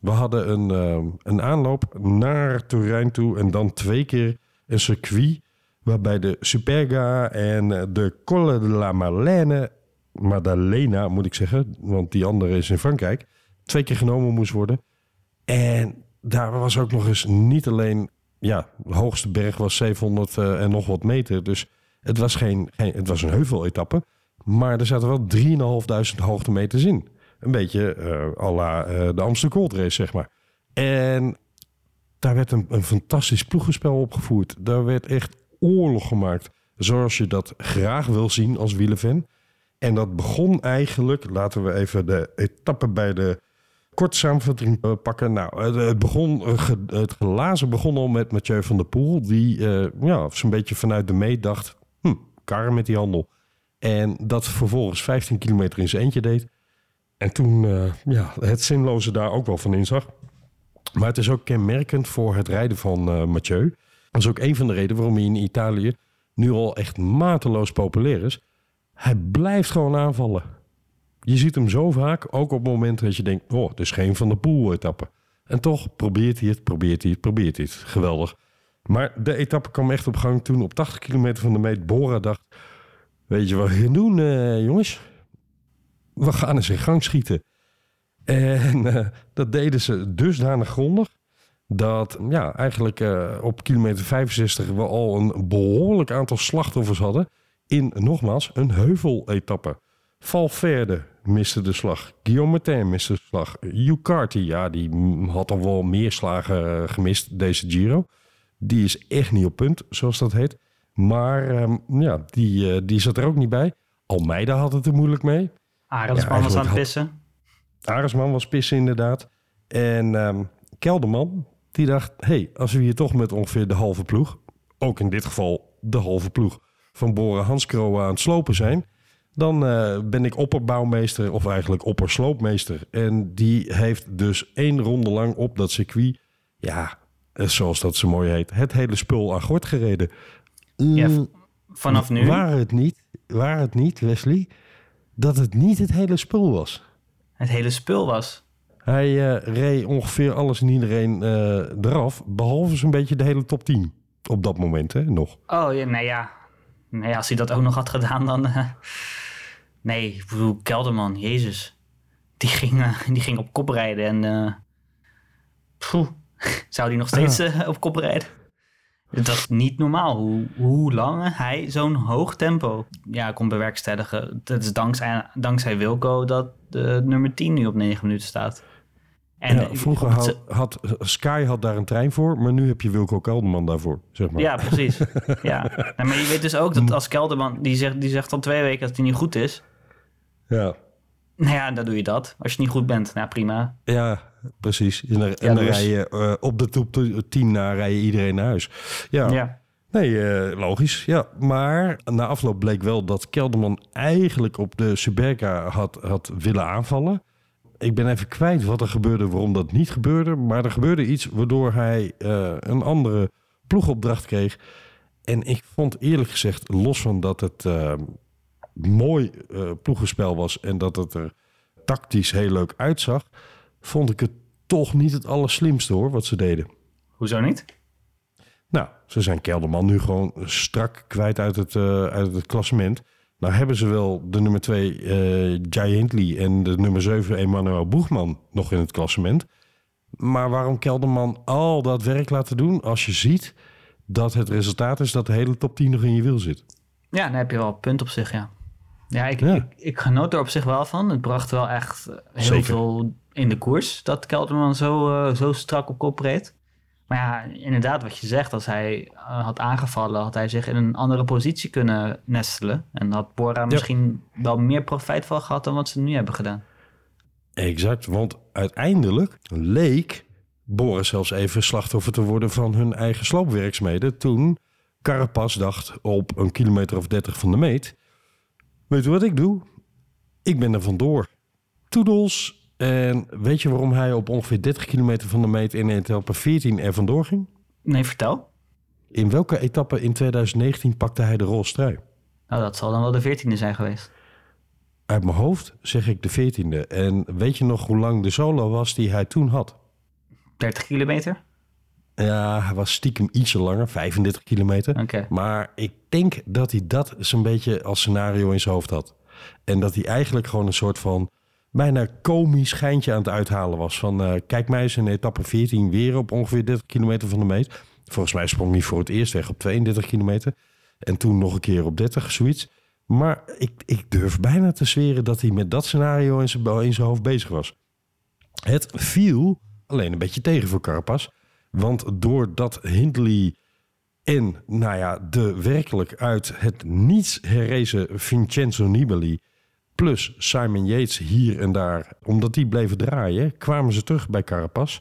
We hadden een, eh, een aanloop naar Turijn toe en dan twee keer een circuit waarbij de Superga en eh, de Colle de la Marlene, Maddalena moet ik zeggen, want die andere is in Frankrijk, twee keer genomen moest worden. En daar was ook nog eens niet alleen, ja, de hoogste berg was 700 eh, en nog wat meter. Dus het was, geen, geen, het was een heuveletappe. Maar er zaten wel 3.500 hoogtemeters in. Een beetje eh à la eh, de Amsterdam Gold Race, zeg maar. En daar werd een, een fantastisch ploegenspel opgevoerd. Daar werd echt oorlog gemaakt. Zoals je dat graag wil zien als wielenfan. En dat begon eigenlijk, laten we even de etappe bij de kort samenvatting eh, pakken. Nou, het, begon, eh, het glazen begon al met Mathieu van der Poel. Die eh, ja, zo'n beetje vanuit de meet dacht, hm, met die handel. En dat vervolgens 15 kilometer in zijn eentje deed. En toen ja, het zinloze daar ook wel van inzag. Maar het is ook kenmerkend voor het rijden van Mathieu. Dat is ook een van de redenen waarom hij in Italië nu al echt mateloos populair is. Hij blijft gewoon aanvallen. Je ziet hem zo vaak, ook op momenten dat je denkt... oh, is geen Van de Poel-etappe. En toch probeert hij het, probeert hij het, probeert hij het. Geweldig. Maar de etappe kwam echt op gang toen op 80 kilometer van de meet Bora dacht... weet je wat we gaan doen, eh, jongens? We gaan eens in gang schieten. En eh, dat deden ze dusdanig grondig... dat ja, eigenlijk eh, op kilometer 65 we al een behoorlijk aantal slachtoffers hadden... in, nogmaals, een heuveletappe. Valverde miste de slag. Guillaume Martin miste de slag. Hugh Carty, ja, die had al wel meer slagen eh, gemist, deze Giro. Die is echt niet op punt, zoals dat heet. Maar ehm, ja, die, eh, die zat er ook niet bij. Almeida had het er moeilijk mee. Arendsman Ja, was aan het pissen. Aresman was pissen inderdaad. En ehm, Kelderman, die dacht... hey, als we hier toch met ongeveer de halve ploeg... ook in dit geval de halve ploeg... van Boren Hanskro aan het slopen zijn... dan eh, ben ik opperbouwmeester of eigenlijk oppersloopmeester. En die heeft dus één ronde lang op dat circuit... ja, eh, zoals dat zo mooi heet... het hele spul aan gort gereden. Ja, Mm, Vanaf nu. Waar het niet, waar het niet, Wesley... dat het niet het hele spul was... Het hele spul was. Hij eh, reed ongeveer alles en iedereen eraf, behalve zo'n beetje de hele top 10 op dat moment, hè, nog. Oh, ja, nee, ja. Nee, als hij dat ook nog had gedaan, dan... Nee, ik bedoel, Kelderman, jezus. Die ging, eh, die ging op kop rijden en... poeh, zou die nog steeds Ah. eh, op kop rijden? Dat is niet normaal hoe, hoe lang hij zo'n hoog tempo ja, kon bewerkstelligen. Dat is dankzij, dankzij Wilco dat de nummer 10 nu op 9 minuten staat. En ja, vroeger had, had Sky had daar een trein voor, maar nu heb je Wilco Kelderman daarvoor, zeg maar. Ja, precies. ja. Maar je weet dus ook dat als Kelderman, die zegt, die zegt al twee weken dat hij niet goed is. Ja, Nou ja, dan doe je dat. Als je niet goed bent, nou prima. ja precies. En, dan- en dan dus- rij je eh, op de top 10 na rij je iedereen naar huis. Ja, Ja. nee, eh, logisch. Ja, maar na afloop bleek wel dat Kelderman eigenlijk op de Suberca had, had willen aanvallen. Ik ben even kwijt wat er gebeurde, waarom dat niet gebeurde. Maar er gebeurde iets waardoor hij eh, een andere ploegopdracht kreeg. En ik vond eerlijk gezegd, los van dat het mooi eh ploegenspel was en dat het er tactisch heel leuk uitzag, vond ik het toch niet het allerslimste hoor, wat ze deden. Hoezo niet? Nou, ze zijn Kelderman nu gewoon strak kwijt uit het, eh, uit het klassement. Nou hebben ze wel de nummer 2 eh Jai Hindley en de nummer 7 Emmanuel Boegman nog in het klassement. Maar waarom Kelderman al dat werk laten doen als je ziet dat het resultaat is dat de hele top 10 nog in je wiel zit? Ja, dan heb je wel een punt op zich, ja. Ja, ik, Ja. Ik, ik genoot er op zich wel van. Het bracht wel echt eh, heel Zeker. veel in de koers dat Kelderman zo, eh, zo strak op kop reed. Maar ja, inderdaad, wat je zegt, als hij eh, had aangevallen, had hij zich in een andere positie kunnen nestelen. En had Bora misschien wel meer profijt van gehad dan wat ze nu hebben gedaan. Exact, want uiteindelijk leek Boris zelfs even slachtoffer te worden van hun eigen sloopwerkzaamheden. Toen Carapaz dacht op een kilometer of 30 van de meet. Weet je wat ik doe? Ik ben er vandoor. Toedels. En weet je waarom hij op ongeveer 30 kilometer van de meet in etappe 14 er vandoor ging? Nee, vertel. In welke etappe in 2019 pakte hij de roze trui? Nou, dat zal dan wel de veertiende zijn geweest. Uit mijn hoofd zeg ik de 14e. En weet je nog hoe lang de solo was die hij toen had? 30 kilometer? Ja, hij was stiekem ietsje langer, 35 kilometer. Maar ik denk dat hij dat zo'n beetje als scenario in zijn hoofd had. En dat hij eigenlijk gewoon een soort van bijna komisch schijntje aan het uithalen was. Van eh, kijk mij eens in etappe 14 weer op ongeveer 30 kilometer van de meet. Volgens mij sprong hij voor het eerst weg op 32 kilometer. En toen nog een keer op 30, zoiets. Maar ik, ik durf bijna te zweren dat hij met dat scenario in zijn, in zijn hoofd bezig was. Het viel alleen een beetje tegen voor Carapaz. Want doordat Hindley en nou ja, de werkelijk uit het niets herrezen Vincenzo Nibali... plus Simon Yates hier en daar, omdat die bleven draaien... kwamen ze terug bij Carapaz.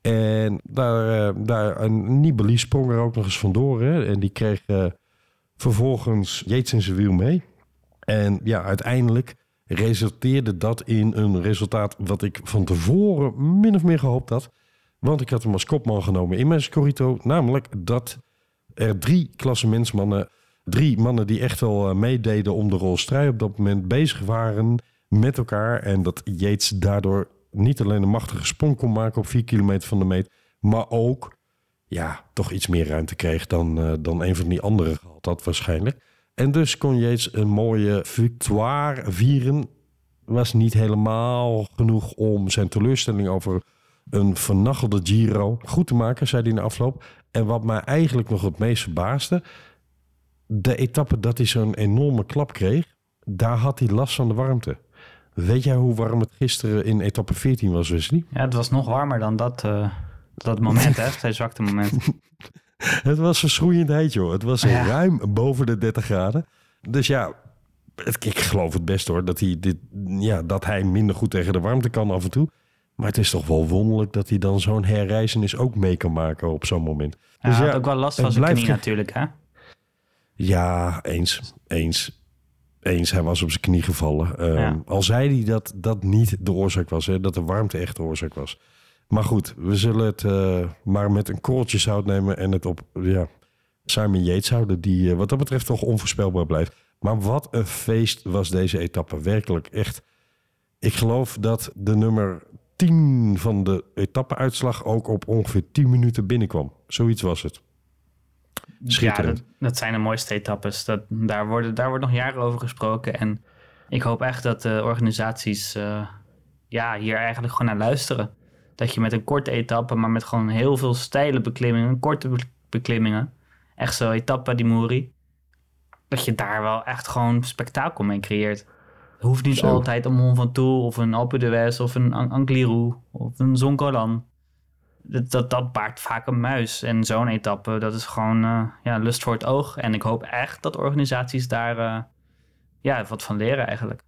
En daar, eh, daar, Nibali sprong er ook nog eens vandoor. Hè? En die kreeg eh, vervolgens Yates in zijn wiel mee. En ja, uiteindelijk resulteerde dat in een resultaat wat ik van tevoren min of meer gehoopt had. Want ik had hem als kopman genomen in mijn Scorito. Namelijk dat er drie klassementsmannen, drie mannen die echt wel eh, meededen om de rolstrui op dat moment bezig waren met elkaar. En dat Yates daardoor niet alleen een machtige sprong kon maken op vier kilometer van de meet, maar ook ja, toch iets meer ruimte kreeg dan, eh, dan een van die anderen gehad had waarschijnlijk. En dus kon Yates een mooie victoire vieren. Was niet helemaal genoeg om zijn teleurstelling over een vernachelde Giro goed te maken, zei hij in de afloop. En wat mij eigenlijk nog het meest verbaasde, de etappe dat hij zo'n enorme klap kreeg, daar had hij last van de warmte. Weet jij hoe warm het gisteren in etappe 14 was, Wesley? Ja, het was nog warmer dan dat, eh, dat moment, hè? Zijn zwakte moment. Het was een schroeiend heet, joh. Het was Ja. ruim boven de 30 graden. Dus ja, het- ik geloof het best hoor, dat hij, dit, ja, dat hij minder goed tegen de warmte kan af en toe. Maar het is toch wel wonderlijk dat hij dan zo'n herreizenis ook mee kan maken op zo'n moment. Hij Dus had ja, ook wel last van zijn knie ge- natuurlijk, hè? Ja, eens. Eens. Eens, hij was op zijn knie gevallen. Ehm, Ja. Al zei hij dat dat niet de oorzaak was, hè, dat de warmte echt de oorzaak was. Maar goed, we zullen het eh, maar met een korreltje zout nemen en het op ja, Simon Yates houden, die eh, wat dat betreft toch onvoorspelbaar blijft. Maar wat een feest was deze etappe. Werkelijk echt. Ik geloof dat de nummer 10 van de etappeuitslag ook op ongeveer 10 minuten binnenkwam. Zoiets was het. Ja, Schitterend. dat, dat zijn de mooiste etappes. Dat, daar, worden, daar wordt nog jaren over gesproken. En ik hoop echt dat de organisaties eh, ja, hier eigenlijk gewoon naar luisteren. Dat je met een korte etappe, maar met gewoon heel veel steile beklimmingen, korte be- beklimmingen, echt zo'n etappe die Moeri, dat je daar wel echt gewoon spektakel mee creëert. Het hoeft niet Zo. altijd een Mont Ventoux of een Alpe d'Huez of een An- Angliru of een Zoncolan. Dat, dat, dat baart vaak een muis. En zo'n etappe, dat is gewoon eh, ja, lust voor het oog. En ik hoop echt dat organisaties daar eh, ja, wat van leren eigenlijk.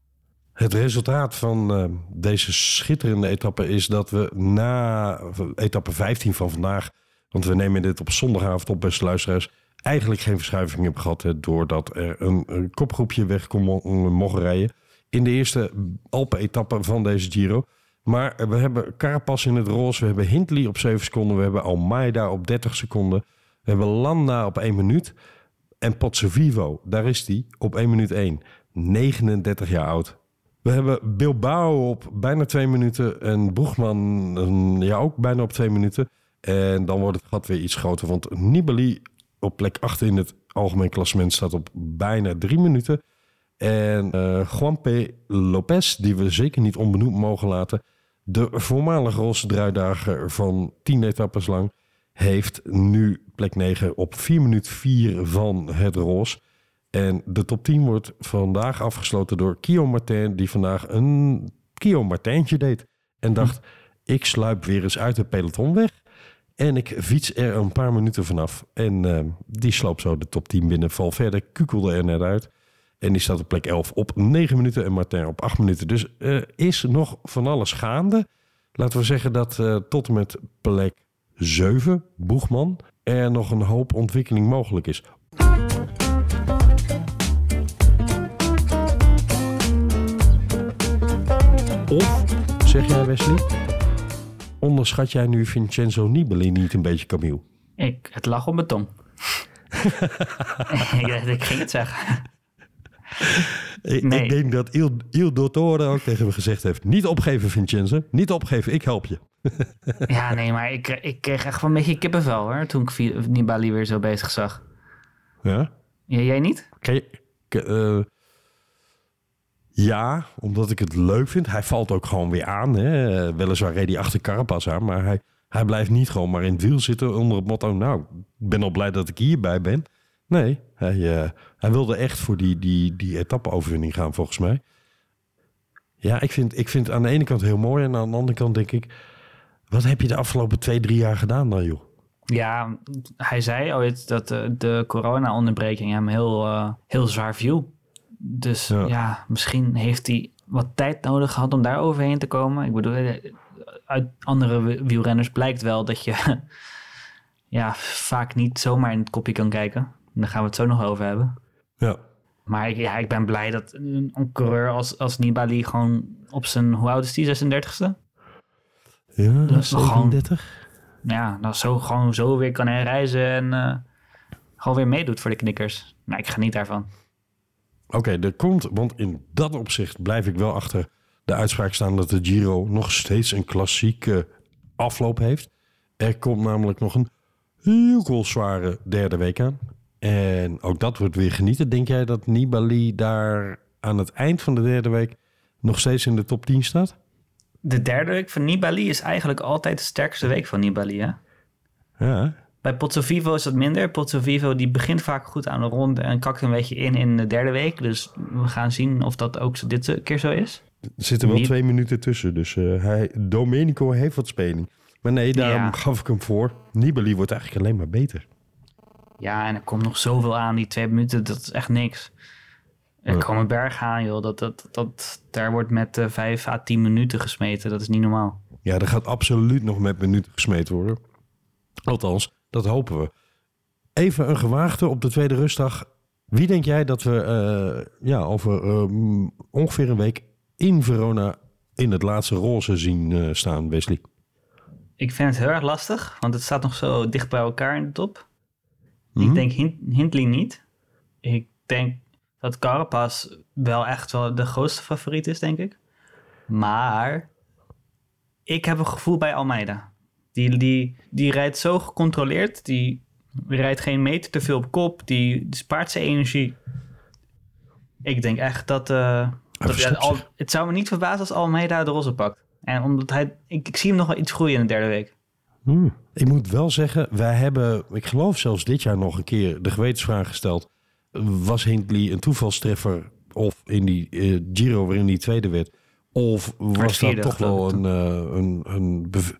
Het resultaat van eh, deze schitterende etappe is dat we na etappe 15 van vandaag, want we nemen dit op zondagavond op, beste luisteraars, eigenlijk geen verschuiving hebben gehad. Hè, doordat er een, een kopgroepje weg kon mo- mogen rijden in de eerste Alpen-etappe van deze Giro. Maar we hebben Carapaz in het roze, we hebben Hindley op 7 seconden, we hebben Almeida op 30 seconden, we hebben Landa op 1 minuut en Pozzovivo, daar is die, op 1 minuut 1. 39 jaar oud. We hebben Bilbao op bijna twee minuten en Boegman een- ja, ook bijna op twee minuten. En dan wordt het gat weer iets groter, want Nibali op plek 8 in het algemeen klassement staat op bijna drie minuten. En eh Juan P. Lopez, die we zeker niet onbenoemd mogen laten, de voormalige roze druidager van 10 etappes lang, heeft nu plek 9 op 4 minuut 4 van het roze. En de top 10 wordt vandaag afgesloten door Kio Martin, die vandaag een Kio Martijntje deed. En dacht, ik sluip weer eens uit het peloton weg. En ik fiets er een paar minuten vanaf. En eh, die sloop zo de top 10 binnen. Valverde kukelde er net uit. En die staat op plek 11 op 9 minuten en Martin op 8 minuten. Dus is nog van alles gaande. Laten we zeggen dat eh, tot en met plek 7, Boegman, er nog een hoop ontwikkeling mogelijk is. Of, zeg jij Wesley, onderschat jij nu Vincenzo Nibali niet een beetje, Camille? Ik, het lag op mijn tong. ik, ik ging het zeggen. Ik, Nee. ik denk dat Il, Il Dottore ook tegen me gezegd heeft... niet opgeven, Vincenzo. Niet opgeven, ik help je. Ja, nee, maar ik, ik kreeg echt wel een beetje kippenvel hoor. Toen ik Nibali weer zo bezig zag. Ja? Ja, jij niet? Eh, ja, omdat ik het leuk vind. Hij valt ook gewoon weer aan. Hè. Weliswaar reed hij achter Carapaz aan, maar hij, hij blijft niet gewoon maar in het wiel zitten onder het motto... nou, ik ben al blij dat ik hierbij ben. Nee, hij, eh, hij wilde echt voor die, die, die etappe-overwinning gaan, volgens mij. Ja, ik vind, ik vind het aan de ene kant heel mooi... en aan de andere kant denk ik... wat heb je de afgelopen twee, drie jaar gedaan dan, joh? Ja, hij zei ooit dat de, de corona-onderbreking hem heel, eh, heel zwaar viel. Dus Ja. ja. misschien heeft hij wat tijd nodig gehad om daar overheen te komen. Ik bedoel, eh, uit andere wi- wielrenners blijkt wel dat je ja, vaak niet zomaar in het kopje kan kijken. Daar gaan we het zo nog over hebben. Ja. Maar ik, ja, ik ben blij dat een, coureur als, als Nibali gewoon op zijn, hoe oud is die, 36e? Ja, Dat is gewoon- 37? ja, dan zo, gewoon zo weer kan herreizen en eh, gewoon weer meedoet voor de knikkers. Nou, ik geniet daarvan. Oké, er komt, want in dat opzicht blijf ik wel achter de uitspraak staan dat de Giro nog steeds een klassieke afloop heeft. Er komt namelijk nog een heel zware derde week aan. En ook dat wordt weer genieten. Denk jij dat Nibali daar aan het eind van de derde week nog steeds in de top 10 staat? De derde week van Nibali is eigenlijk altijd de sterkste week van Nibali, hè? Ja, Bij Pozzovivo is dat minder. Pozzovivo die begint vaak goed aan de ronde en kakt een beetje in in de derde week. Dus we gaan zien of dat ook dit keer zo is. er zitten wel twee minuten tussen. Dus eh, hij, Domenico heeft wat speling. Maar nee, daarom Ja. gaf ik hem voor. Nibali wordt eigenlijk alleen maar beter. Ja, en er komt nog zoveel aan. Die twee minuten, dat is echt niks. Er komen bergen aan, joh. Dat, dat, dat, daar wordt met eh, vijf à tien minuten gesmeten. Dat is niet normaal. Ja, er gaat absoluut nog met minuten gesmeten worden. Althans, dat hopen we. Even een gewaagde op de tweede rustdag. Wie denk jij dat we eh, ja, over eh, ongeveer een week in Verona in het laatste roze zien staan, Wesley? Ik vind het heel erg lastig, want het staat nog zo dicht bij elkaar in de top. Mhm. Ik denk Hin- Hindley niet. Ik denk dat Carapaz wel echt wel de grootste favoriet is, denk ik. Maar ik heb een gevoel bij Almeida. Die, die, die rijdt zo gecontroleerd. Die rijdt geen meter te veel op kop. Die, die spaart zijn energie. Ik denk echt dat... eh, dat Al- het zou me niet verbazen als Almeida de roze pakt. En omdat hij... Ik, ik zie hem nog wel iets groeien in de derde week. Hmm. Ik moet wel zeggen, wij hebben, ik geloof zelfs dit jaar nog een keer de gewetensvraag gesteld. Was Hindley een toevalstreffer of in die eh, Giro waarin hij tweede werd? Of was dat toch wel een, eh, een, een bev-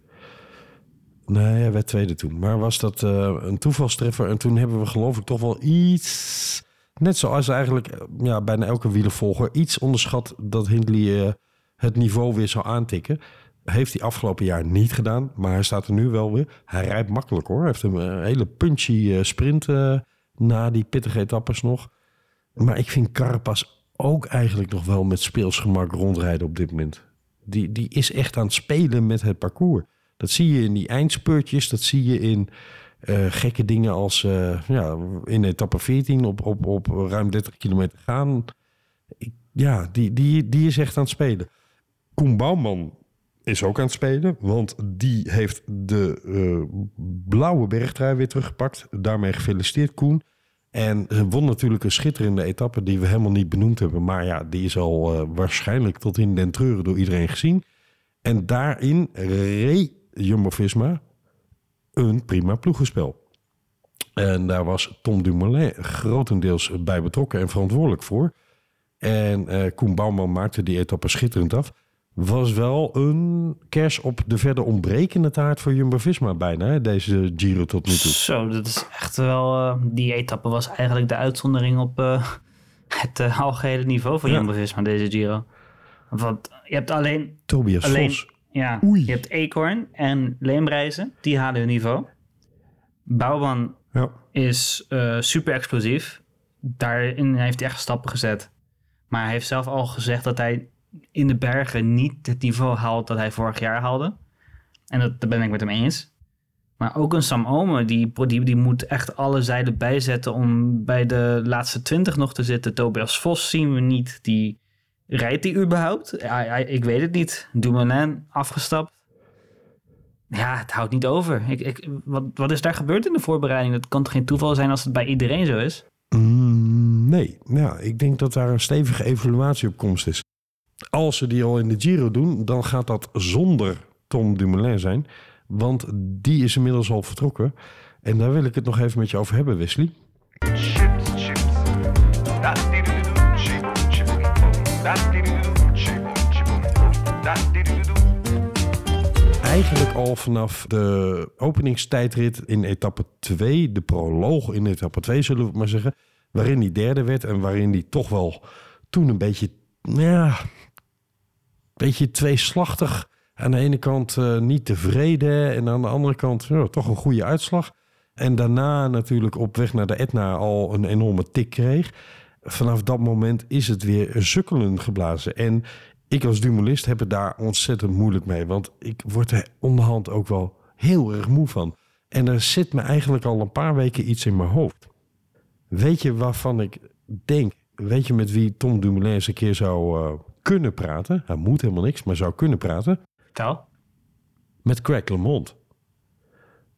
Nee, hij werd tweede toen. Maar was dat eh, een toevalstreffer? En toen hebben we geloof ik toch wel iets... Net zoals eigenlijk ja, bijna elke wielervolger... iets onderschat dat Hindley eh, het niveau weer zou aantikken. Heeft hij afgelopen jaar niet gedaan. Maar hij staat er nu wel weer. Hij rijdt makkelijk hoor. Hij heeft een eh, hele punchy eh, sprint eh, na die pittige etappes nog. Maar ik vind Carapaz ook eigenlijk nog wel met speelsgemak rondrijden op dit moment. Die, die is echt aan het spelen met het parcours. Dat zie je in die eindspurtjes. Dat zie je in gekke dingen als ja, in etappe 14 op, op, op ruim 30 kilometer gaan. Ik, ja, die, die, die is echt aan het spelen. Koen Bouwman is ook aan het spelen. Want die heeft de eh, blauwe bergtrui weer teruggepakt. Daarmee gefeliciteerd Koen. En won natuurlijk een schitterende etappe die we helemaal niet benoemd hebben. Maar ja, die is al eh, waarschijnlijk tot in den treuren door iedereen gezien. En daarin reed Jumbo-Visma een prima ploegenspel. En daar was Tom Dumoulin grotendeels bij betrokken en verantwoordelijk voor. En eh Koen Bouwman maakte die etappe schitterend af. Was wel een kers op de verder ontbrekende taart voor Jumbo-Visma bijna, hè, deze Giro tot nu toe. Zo, dat is echt wel... eh, die etappe was eigenlijk de uitzondering op eh, het eh, algehele niveau van Ja. Jumbo-Visma, deze Giro. Want je hebt alleen... Tobias alleen Vos. ja, Oei. je hebt Eekhoorn en Leemreizen, die halen hun niveau. Bouwman Ja. is super explosief. Daarin heeft hij echt stappen gezet. Maar hij heeft zelf al gezegd dat hij in de bergen niet het niveau haalt dat hij vorig jaar haalde. En dat, dat ben ik met hem eens. Maar ook een Sam Omen, die, die, die moet echt alle zijden bijzetten om bij de laatste twintig nog te zitten. Tobias Vos zien we niet. Die, rijdt die überhaupt? Ik weet het niet. Dumoulin afgestapt. Ja, het houdt niet over. Ik, ik, wat, wat is daar gebeurd in de voorbereiding? Dat kan toch geen toeval zijn als het bij iedereen zo is? Mm, nee, ja, ik denk dat daar een stevige evaluatie op komst is. Als ze die al in de Giro doen, dan gaat dat zonder Tom Dumoulin zijn. Want die is inmiddels al vertrokken. En daar wil ik het nog even met je over hebben, Wesley. Chips, chips. Dat. Eigenlijk al vanaf de openingstijdrit in etappe 2, de proloog in etappe 2 zullen we maar zeggen, waarin hij derde werd en waarin hij toch wel toen een beetje, ja, beetje tweeslachtig. Aan de ene kant eh, niet tevreden en aan de andere kant toch een goede uitslag. En daarna natuurlijk op weg naar de Etna al een enorme tik kreeg. Vanaf dat moment is het weer sukkelen geblazen. En ik als dumulist heb het daar ontzettend moeilijk mee. Want ik word er onderhand ook wel heel erg moe van. En er zit me eigenlijk al een paar weken iets in mijn hoofd. Weet je waarvan ik denk... Weet je met wie Tom Dumoulin eens een keer zou eh, kunnen praten? Hij moet helemaal niks, maar zou kunnen praten. Vertel. Met Craig LeMond.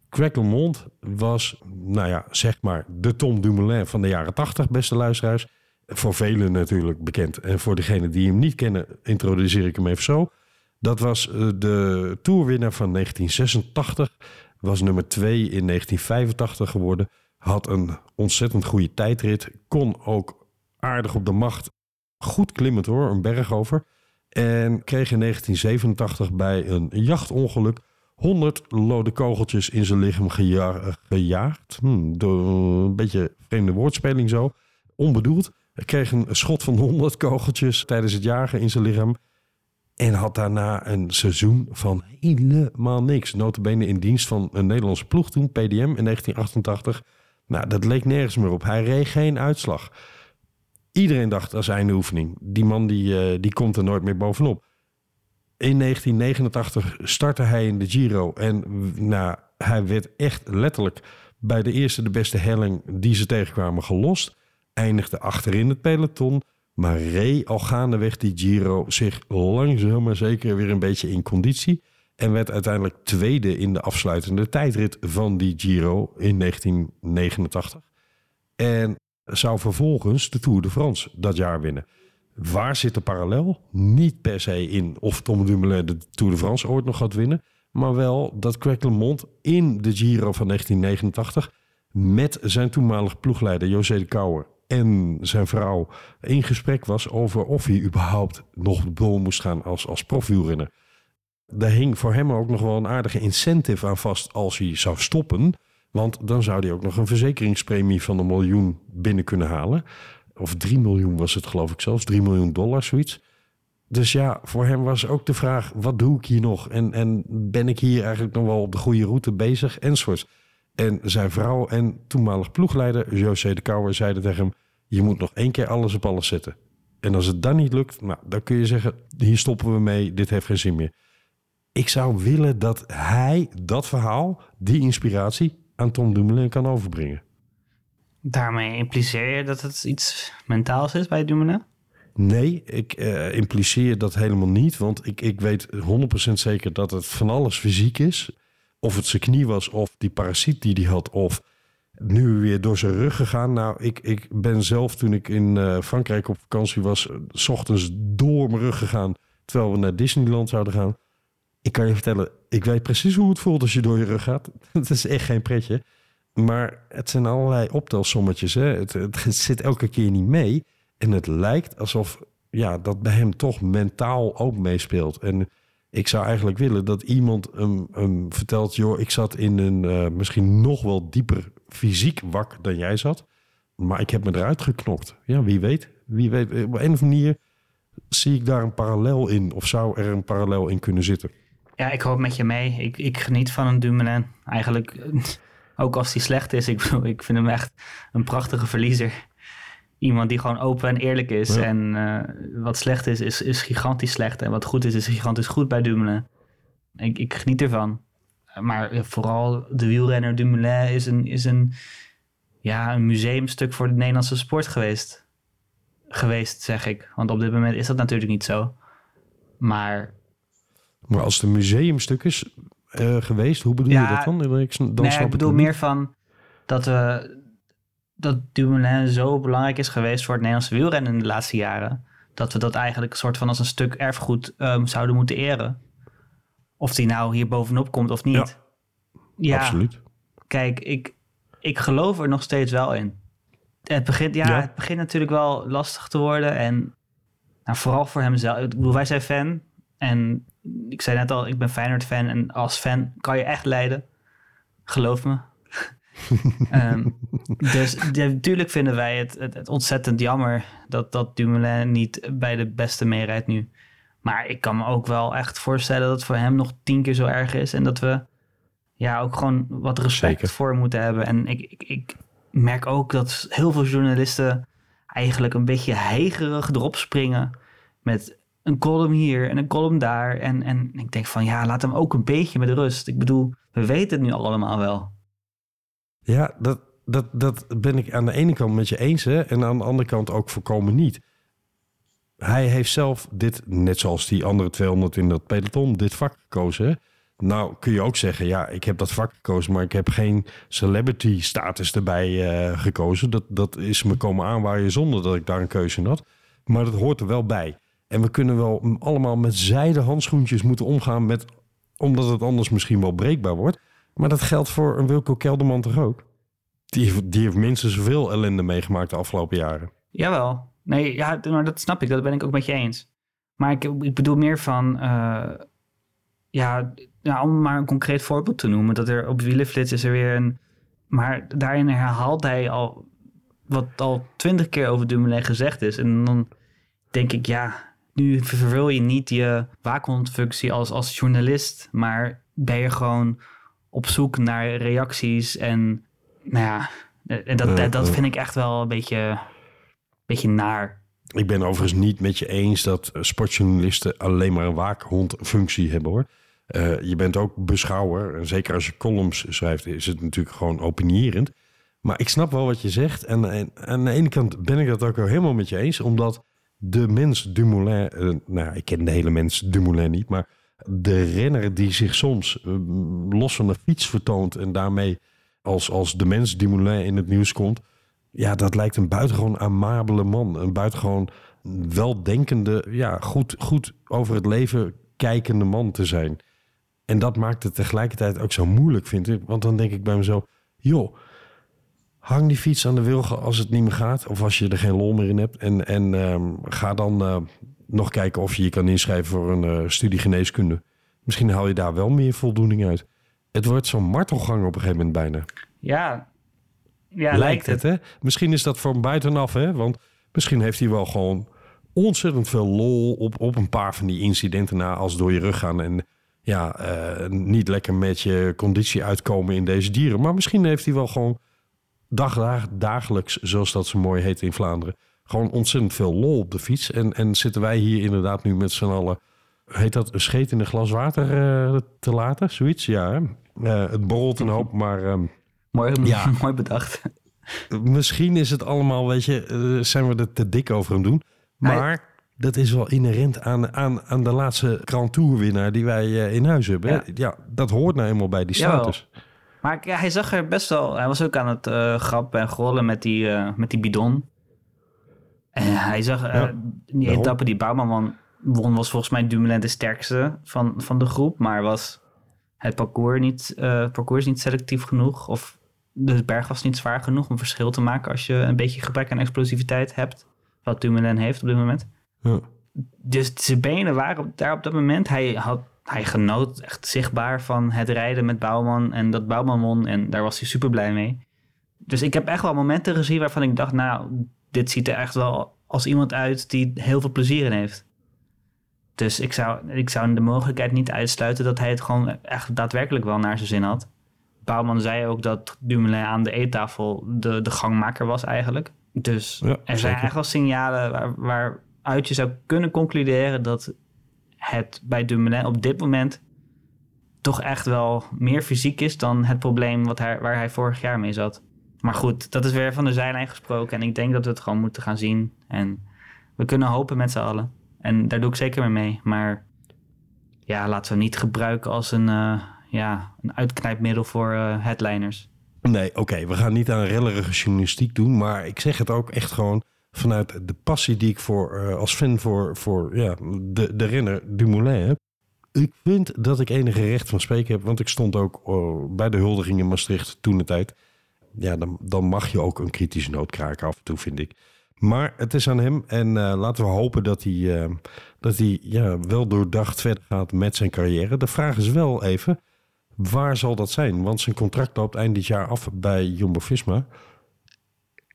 Craig LeMond was, nou ja, zeg maar de Tom Dumoulin van de jaren 80, beste luisteraars. Voor velen natuurlijk bekend. En voor degenen die hem niet kennen, introduceer ik hem even zo. Dat was eh, de toerwinnaar van 1986. Was nummer 2 in 1985 geworden. Had een ontzettend goede tijdrit. Kon ook aardig op de macht. Goed klimmend hoor, een berg over. En kreeg in 1987 bij een jachtongeluk 100 lode kogeltjes in zijn lichaam geja- gejaagd. Hm, door een beetje vreemde woordspeling zo. Onbedoeld. Hij kreeg een schot van 100 kogeltjes tijdens het jagen in zijn lichaam. En had daarna een seizoen van helemaal niks. Notabene in dienst van een Nederlandse ploeg toen, PDM, in 1988. Nou, dat leek nergens meer op. Hij reed geen uitslag. Iedereen dacht als einde oefening. Die man die, eh, die komt er nooit meer bovenop. In 1989 startte hij in de Giro. En nou, hij werd echt letterlijk bij de eerste de beste helling die ze tegenkwamen gelost. Eindigde achterin het peloton. Maar reed al gaandeweg die Giro zich langzaam maar zeker weer een beetje in conditie. En werd uiteindelijk tweede in de afsluitende tijdrit van die Giro in 1989. En zou vervolgens de Tour de France dat jaar winnen. Waar zit de parallel? Niet per se in of Tom Dumoulin de Tour de France ooit nog gaat winnen. Maar wel dat Craig LeMond in de Giro van 1989 met zijn toenmalige ploegleider José de Kouwer en zijn vrouw in gesprek was over of hij überhaupt nog door moest gaan als, als profwielrenner. Daar hing voor hem ook nog wel een aardige incentive aan vast als hij zou stoppen. Want dan zou hij ook nog een verzekeringspremie van een miljoen binnen kunnen halen. Of 3 miljoen was het geloof ik zelfs, 3 miljoen dollar, zoiets. Dus ja, voor hem was ook de vraag, wat doe ik hier nog? En, en ben ik hier eigenlijk nog wel op de goede route bezig? Enzovoort. En zijn vrouw en toenmalig ploegleider José de Kouwer zeiden tegen hem... je moet nog één keer alles op alles zetten. En als het dan niet lukt, nou, dan kun je zeggen... hier stoppen we mee, dit heeft geen zin meer. Ik zou willen dat hij dat verhaal, die inspiratie... aan Tom Dumoulin kan overbrengen. Daarmee impliceer je dat het iets mentaals is bij Dumoulin? Nee, ik eh, impliceer dat helemaal niet. Want ik, ik weet 100% zeker dat het van alles fysiek is. Of het zijn knie was, of die parasiet die hij had, of nu weer door zijn rug gegaan. Nou, ik, ik ben zelf toen ik in eh, Frankrijk op vakantie was, eh, s ochtends door mijn rug gegaan, terwijl we naar Disneyland zouden gaan. Ik kan je vertellen, ik weet precies hoe het voelt als je door je rug gaat. Het is echt geen pretje. Maar het zijn allerlei optelsommetjes. Hè? Het, zit elke keer niet mee. En het lijkt alsof ja, dat bij hem toch mentaal ook meespeelt. En ik zou eigenlijk willen dat iemand hem, hem vertelt... joh, ik zat in een eh, misschien nog wel dieper fysiek wak dan jij zat. Maar ik heb me eruit geknokt. Ja, wie weet. Wie weet. Op een of andere manier zie ik daar een parallel in. Of zou er een parallel in kunnen zitten. Ja, ik hoop met je mee. Ik, ik geniet van een Dumoulin. Eigenlijk, ook als hij slecht is. Ik, bedoel, ik vind hem echt een prachtige verliezer. Iemand die gewoon open en eerlijk is. Ja. En eh, wat slecht is, is, is gigantisch slecht. En wat goed is, is gigantisch goed bij Dumoulin. Ik, ik geniet ervan. Maar eh, vooral de wielrenner Dumoulin is een, is een, ja, een museumstuk voor de Nederlandse sport geweest. Geweest, zeg ik. Want op dit moment is dat natuurlijk niet zo. Maar Maar als het een museumstuk is eh, geweest, hoe bedoel Ja, je dat dan? Dan, ik, dan nee, snap ik bedoel meer van dat we dat Dumoulin zo belangrijk is geweest voor het Nederlandse wielrennen in de laatste jaren. Dat we dat eigenlijk een soort van als een stuk erfgoed ehm, zouden moeten eren. Of die nou hier bovenop komt of niet. Ja, Absoluut. kijk, ik, ik geloof er nog steeds wel in. Het begint, ja, Ja. Het begint natuurlijk wel lastig te worden. En nou, vooral voor hemzelf. Ik bedoel, wij zijn fan. En ik zei net al, ik ben Feyenoord-fan. En als fan kan je echt leiden. Geloof me. Ehm, dus natuurlijk vinden wij het, het, het ontzettend jammer dat, dat Dumoulin niet bij de beste meerijdt nu. Maar ik kan me ook wel echt voorstellen dat het voor hem nog tien keer zo erg is. En dat we ja, ook gewoon wat respect Zeker. voor moeten hebben. En ik, ik, ik merk ook dat heel veel journalisten eigenlijk een beetje heigerig erop springen. Met een column hier en een column daar. En, en ik denk van ja, laat hem ook een beetje met rust. Ik bedoel, we weten het nu allemaal wel. Ja, dat, dat, dat ben ik aan de ene kant met je eens. Hè, en aan de andere kant ook voorkomen niet. Hij heeft zelf dit, net zoals die andere 200 in dat peloton, dit vak gekozen. Nou kun je ook zeggen, ja, ik heb dat vak gekozen, maar ik heb geen celebrity status erbij eh, gekozen. Dat, dat is me komen aanwaaien zonder dat ik daar een keuze in had. Maar dat hoort er wel bij. En we kunnen wel allemaal met zijden handschoentjes moeten omgaan, met, omdat het anders misschien wel breekbaar wordt. Maar dat geldt voor een Wilco Kelderman toch ook? Die, die heeft minstens zoveel ellende meegemaakt de afgelopen jaren. Jawel. Nee, ja, maar dat snap ik. Dat ben ik ook met je eens. Maar ik, ik bedoel meer van... eh, ja, ja, om maar een concreet voorbeeld te noemen. Dat er op Wielenflits is er weer een... Maar daarin herhaalt hij al... Wat al twintig keer over Dumoulin gezegd is. En dan denk ik, ja... Nu vervul je niet je waakhondfunctie als, als journalist. Maar ben je gewoon op zoek naar reacties. En nou ja... En dat, dat, dat vind ik echt wel een beetje beetje naar. Ik ben overigens niet met je eens dat eh, sportjournalisten alleen maar een waakhondfunctie hebben hoor. Eh, je bent ook beschouwer. En zeker als je columns schrijft, is het natuurlijk gewoon opinierend. Maar ik snap wel wat je zegt. En, en aan de ene kant ben ik dat ook wel helemaal met je eens. Omdat de mens Dumoulin... eh, nou, ik ken de hele mens Dumoulin niet. Maar de renner die zich soms eh, los van de fiets vertoont... en daarmee als, als de mens Dumoulin in het nieuws komt... Ja, dat lijkt een buitengewoon amabele man. Een buitengewoon weldenkende, ja, goed, goed over het leven kijkende man te zijn. En dat maakt het tegelijkertijd ook zo moeilijk, vind ik. Want dan denk ik bij mezelf, joh, hang die fiets aan de wilgen als het niet meer gaat. Of als je er geen lol meer in hebt. En, en ehm, ga dan eh, nog kijken of je je kan inschrijven voor een eh, studie geneeskunde. Misschien haal je daar wel meer voldoening uit. Het wordt zo'n martelgang op een gegeven moment bijna. Ja, ja lijkt, het. hè? Misschien is dat van buitenaf, hè? Want misschien heeft hij wel gewoon ontzettend veel lol op, op een paar van die incidenten na als door je rug gaan. En ja, eh, niet lekker met je conditie uitkomen in deze dieren. Maar misschien heeft hij wel gewoon dag, dag, dagelijks, zoals dat zo mooi heet in Vlaanderen, gewoon ontzettend veel lol op de fiets. En, en zitten wij hier inderdaad nu met z'n allen, heet dat, een scheet in een glas water eh, te laten? Zoiets, ja. Eh, het borrelt een hoop, maar... ehm, Mooi, Ja. mooi bedacht. Misschien is het allemaal, weet je, eh, zijn we er te dik over aan doen. Maar dat is wel inherent aan, aan, aan de laatste Grand Tour winnaar die wij in huis hebben. Ja. Ja. dat hoort nou eenmaal bij die Jawel. Maar ja, hij zag er best wel... Hij was ook aan het eh, grappen en grollen met die, eh, met die bidon. En hij zag... eh, Ja, die etappe die Bouwman won, was volgens mij Dumoulin de sterkste van, van de groep. Maar was het parcours niet, parcours niet selectief genoeg? Of de berg was niet zwaar genoeg om verschil te maken... als je een beetje gebrek aan explosiviteit hebt. Wat Dumoulin heeft op dit moment. Ja. Dus zijn benen waren daar op dat moment. Hij, had, hij genoot echt zichtbaar van het rijden met Bouwman. En dat Bouwman won. En daar was hij super blij mee. Dus ik heb echt wel momenten gezien waarvan ik dacht... nou, dit ziet er echt wel als iemand uit die heel veel plezier in heeft. Dus ik zou, ik zou de mogelijkheid niet uitsluiten... dat hij het gewoon echt daadwerkelijk wel naar zijn zin had. Bouwman zei ook dat Dumoulin aan de eettafel de, de gangmaker was eigenlijk. Dus Ja, er zijn echt wel signalen waar, waaruit je zou kunnen concluderen dat het bij Dumoulin op dit moment toch echt wel meer fysiek is dan het probleem wat hij, waar hij vorig jaar mee zat. Maar goed, dat is weer van de zijlijn gesproken. En ik denk dat we het gewoon moeten gaan zien. En we kunnen hopen met z'n allen. En daar doe ik zeker mee mee. Maar ja, laten we niet gebruiken als een, eh, ja, een uitknijpmiddel voor eh, headliners. Nee, oké, we gaan niet aan rellerige journalistiek doen. Maar ik zeg het ook echt gewoon vanuit de passie die ik voor, eh, als fan voor, voor ja, de, de renner Dumoulin heb. Ik vind dat ik enige recht van spreken heb. Want ik stond ook oh, bij de huldiging in Maastricht toen de tijd. Ja, dan, dan mag je ook een kritische noot kraken af en toe, vind ik. Maar het is aan hem. En eh, laten we hopen dat hij, eh, dat hij ja, wel doordacht verder gaat met zijn carrière. De vraag is wel even, waar zal dat zijn? Want zijn contract loopt eind dit jaar af bij Jumbo-Visma.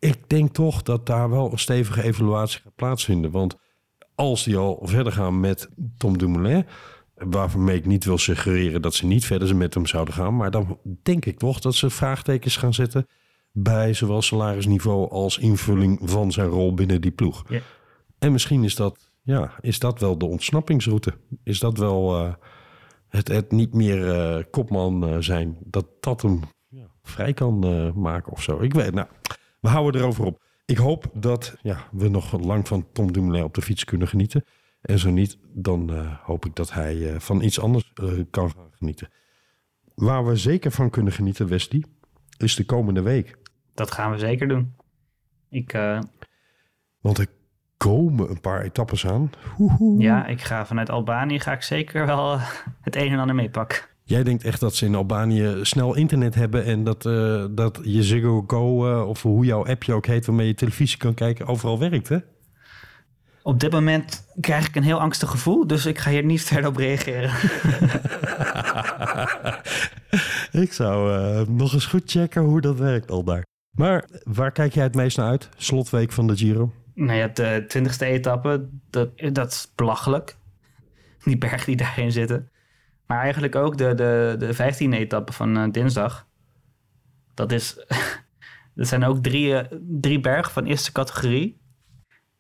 Ik denk toch dat daar wel een stevige evaluatie gaat plaatsvinden. Want als die al verder gaan met Tom Dumoulin... waarmee ik niet wil suggereren dat ze niet verder met hem zouden gaan... maar dan denk ik toch dat ze vraagtekens gaan zetten... bij zowel salarisniveau als invulling van zijn rol binnen die ploeg. Ja. En misschien is dat, ja, is dat wel de ontsnappingsroute. Is dat wel eh, het, het niet meer eh, kopman eh, zijn... dat dat hem ja, vrij kan maken of zo. Ik weet, nou, we houden erover op. Ik hoop dat ja, we nog lang van Tom Dumoulin op de fiets kunnen genieten. En zo niet, dan eh, hoop ik dat hij eh, van iets anders eh, kan gaan genieten. Waar we zeker van kunnen genieten, Wesley, is de komende week. Dat gaan we zeker doen. Ik, Want er komen een paar etappes aan. Hoehoe. ja, ik ga vanuit Albanië ga ik zeker wel het een en ander meepakken. Jij denkt echt dat ze in Albanië snel internet hebben en dat, eh, dat je Ziggo Go, eh, of hoe jouw appje ook heet, waarmee je televisie kan kijken, overal werkt, hè? Op dit moment krijg ik een heel angstig gevoel, dus ik ga hier niet verder op reageren. Ik zou eh, nog eens goed checken hoe dat werkt al daar. Maar waar kijk jij het meest naar uit? Slotweek van de Giro. nou ja, de twintigste etappe, dat, dat is belachelijk. Die bergen die daarin zitten. Maar eigenlijk ook de, de, de vijftiende etappe van eh, dinsdag. Dat is... dat zijn ook drie, eh, drie bergen van eerste categorie.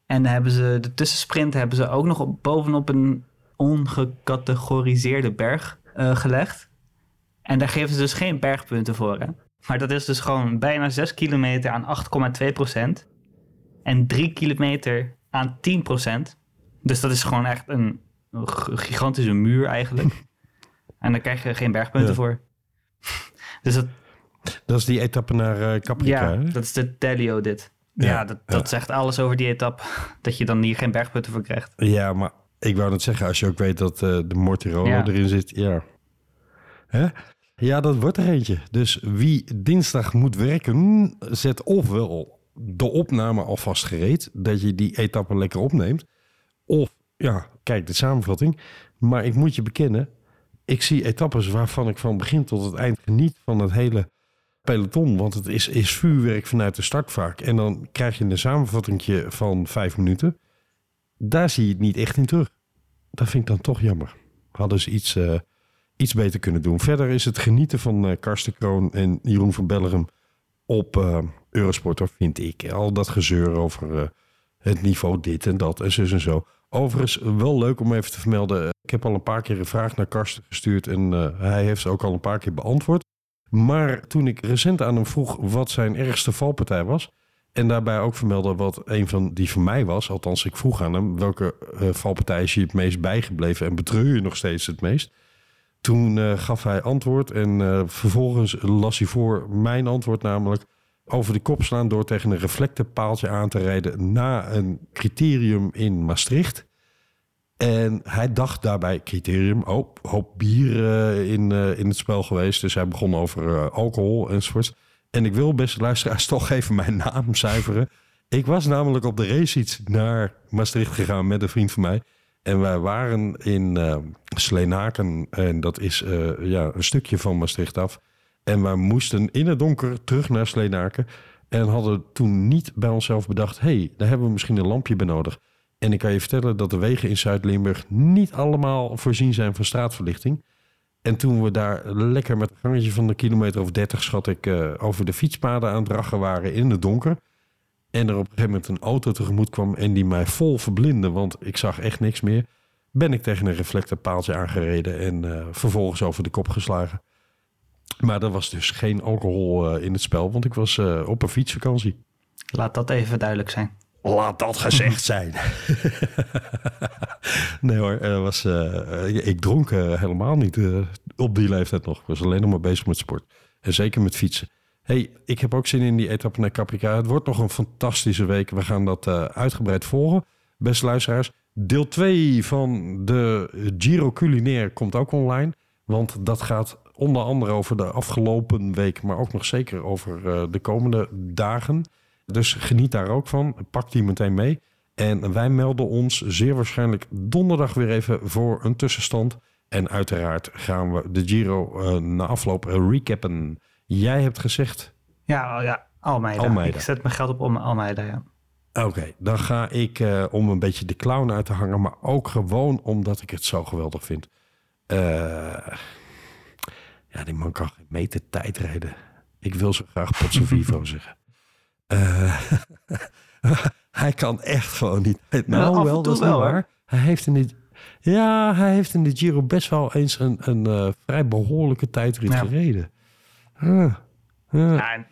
En hebben ze de tussensprint hebben ze ook nog op, bovenop een ongecategoriseerde berg eh, gelegd. En daar geven ze dus geen bergpunten voor. Hè? Maar dat is dus gewoon bijna 6 kilometer aan 8,2 procent. En 3 kilometer aan 10 procent. Dus dat is gewoon echt een gigantische muur eigenlijk. En daar krijg je geen bergpunten Ja. voor. dus dat, Dat is die etappe naar Caprica, ja, hè? dat is de Delio dit. Ja, Ja, dat, dat zegt alles over die etappe. Dat je dan hier geen bergpunten voor krijgt. Ja, maar ik wou net zeggen, als je ook weet dat eh, de Mortirolo Ja. erin zit, ja. Hè? Ja, dat wordt er eentje. Dus wie dinsdag moet werken, zet ofwel de opname alvast gereed, dat je die etappe lekker opneemt. Of, ja, kijk de samenvatting. Maar ik moet je bekennen, ik zie etappes waarvan ik van begin tot het eind geniet van het hele peloton. Want het is, is vuurwerk vanuit de start vaak. En dan krijg je een samenvattingje van vijf minuten. Daar zie je het niet echt in terug. Dat vind ik dan toch jammer. Hadden ze iets, eh, iets beter kunnen doen. Verder is het genieten van eh Karsten Kroon en Jeroen van Bellegem op eh Eurosport, hoor, vind ik. Al dat gezeur over het niveau dit en dat en zus en zo. Overigens, wel leuk om even te vermelden. Ik heb al een paar keer een vraag naar Karsten gestuurd en eh, hij heeft ze ook al een paar keer beantwoord. Maar toen ik recent aan hem vroeg wat zijn ergste valpartij was... en daarbij ook vermeldde wat een van die van mij was... althans, ik vroeg aan hem welke eh, valpartij is je het meest bijgebleven... en betreur je nog steeds het meest... Toen eh, gaf hij antwoord en eh, vervolgens las hij voor mijn antwoord namelijk... over de kop slaan door tegen een reflectenpaaltje aan te rijden... na een criterium in Maastricht... En hij dacht daarbij, criterium, oh, hoop bier eh, in, eh, in het spel geweest. Dus hij begon over eh, alcohol enzovoorts. En ik wil, beste luisteraars, toch even mijn naam zuiveren. Ik was namelijk op de racefiets naar Maastricht gegaan met een vriend van mij. En wij waren in Sleenaken. En dat is ja, een stukje van Maastricht af. En wij moesten in het donker terug naar Sleenaken. En hadden toen niet bij onszelf bedacht... hé, hey, daar hebben we misschien een lampje bij nodig. En ik kan je vertellen dat de wegen in Zuid-Limburg... niet allemaal voorzien zijn van straatverlichting. En toen we daar lekker met een gangetje van een kilometer of 30, schat ik, eh, over de fietspaden aan het rachen waren in het donker. En er op een gegeven moment een auto tegemoet kwam en die mij vol verblindde, want ik zag echt niks meer. Ben ik tegen een reflectorpaaltje aangereden en eh, vervolgens over de kop geslagen. Maar er was dus geen alcohol eh, in het spel, want ik was eh, op een fietsvakantie. Laat dat even duidelijk zijn. Laat dat gezegd zijn. nee hoor, er was, eh, ik dronk eh, helemaal niet eh, op die leeftijd nog. Ik was alleen nog maar bezig met sport. En zeker met fietsen. hey, ik heb ook zin in die etappe naar Caprica. Het wordt nog een fantastische week. We gaan dat eh, uitgebreid volgen. Beste luisteraars, deel 2 van de Giro Culinaire komt ook online. Want dat gaat onder andere over de afgelopen week, maar ook nog zeker over eh, de komende dagen. Dus geniet daar ook van. Pak die meteen mee. En wij melden ons zeer waarschijnlijk donderdag weer even voor een tussenstand. En uiteraard gaan we de Giro eh, na afloop recappen. Jij hebt gezegd, Ja, oh ja Almeida. Almeida. Ik zet mijn geld op om Almeida, ja. oké, dan ga ik eh, om een beetje de clown uit te hangen. Maar ook gewoon omdat ik het zo geweldig vind. Eh, ja, die man kan geen meter tijd rijden. Ik wil zo graag Potso Vivo zeggen. Eh, hij kan echt gewoon niet. af Nou, en wel, toe dat is wel, hoor. Hij heeft in dit, ja, hij heeft in de Giro best wel eens een, een eh, vrij behoorlijke tijdrit Ja. gereden. Ah, ja.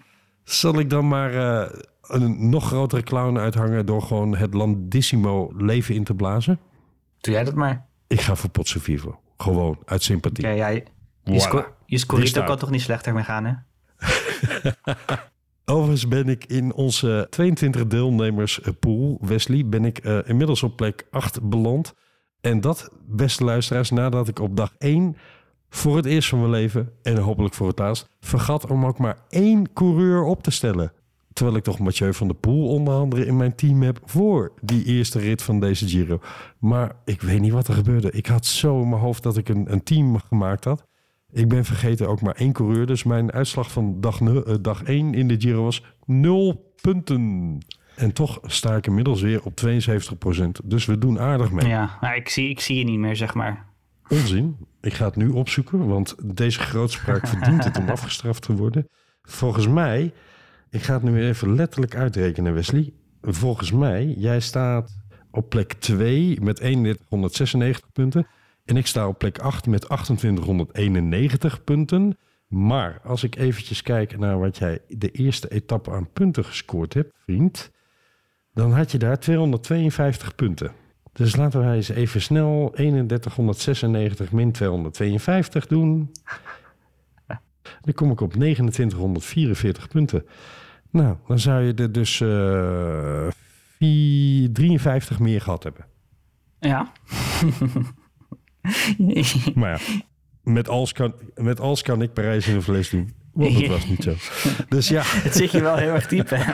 Zal ik dan maar eh, een nog grotere clown uithangen door gewoon het Landissimo leven in te blazen? doe jij dat maar. Ik ga voor Potso Vivo. Gewoon, uit sympathie. Ja, jij, je, sco je Scorito kan toch niet slechter mee gaan, hè? Overigens ben ik in onze 22 deelnemers eh, Wesley, ben ik eh, inmiddels op plek 8 beland. En dat, beste luisteraars, nadat ik op dag 1 voor het eerst van mijn leven, en hopelijk voor het laatst, vergat om ook maar één coureur op te stellen. Terwijl ik toch Mathieu van der Poel onder andere in mijn team heb voor die eerste rit van deze Giro. Maar ik weet niet wat er gebeurde. Ik had zo in mijn hoofd dat ik een, een team gemaakt had. Ik ben vergeten ook maar één coureur. Dus mijn uitslag van dag, eh, dag 1 in de Giro was 0 punten. En toch sta ik inmiddels weer op 72%. Dus we doen aardig mee. Ja, maar ik zie, ik zie je niet meer, zeg maar. Onzin. Ik ga het nu opzoeken, want deze grootspraak verdient het om afgestraft te worden. Volgens mij, ik ga het nu even letterlijk uitrekenen, Wesley. Volgens mij, jij staat op plek 2 met 3196 punten. En ik sta op plek 8 met 2891 punten. Maar als ik eventjes kijk naar wat jij de eerste etappe aan punten gescoord hebt, vriend. Dan had je daar 252 punten. Dus laten wij eens even snel 3196 min 252 doen. Dan kom ik op 2944 punten. Nou, dan zou je er dus eh, vier- 53 meer gehad hebben. Ja. Maar ja, met als kan, met als kan ik Parijs in een fles doen. Want dat was niet zo. Dus ja, Het zit je wel heel erg diep, hè?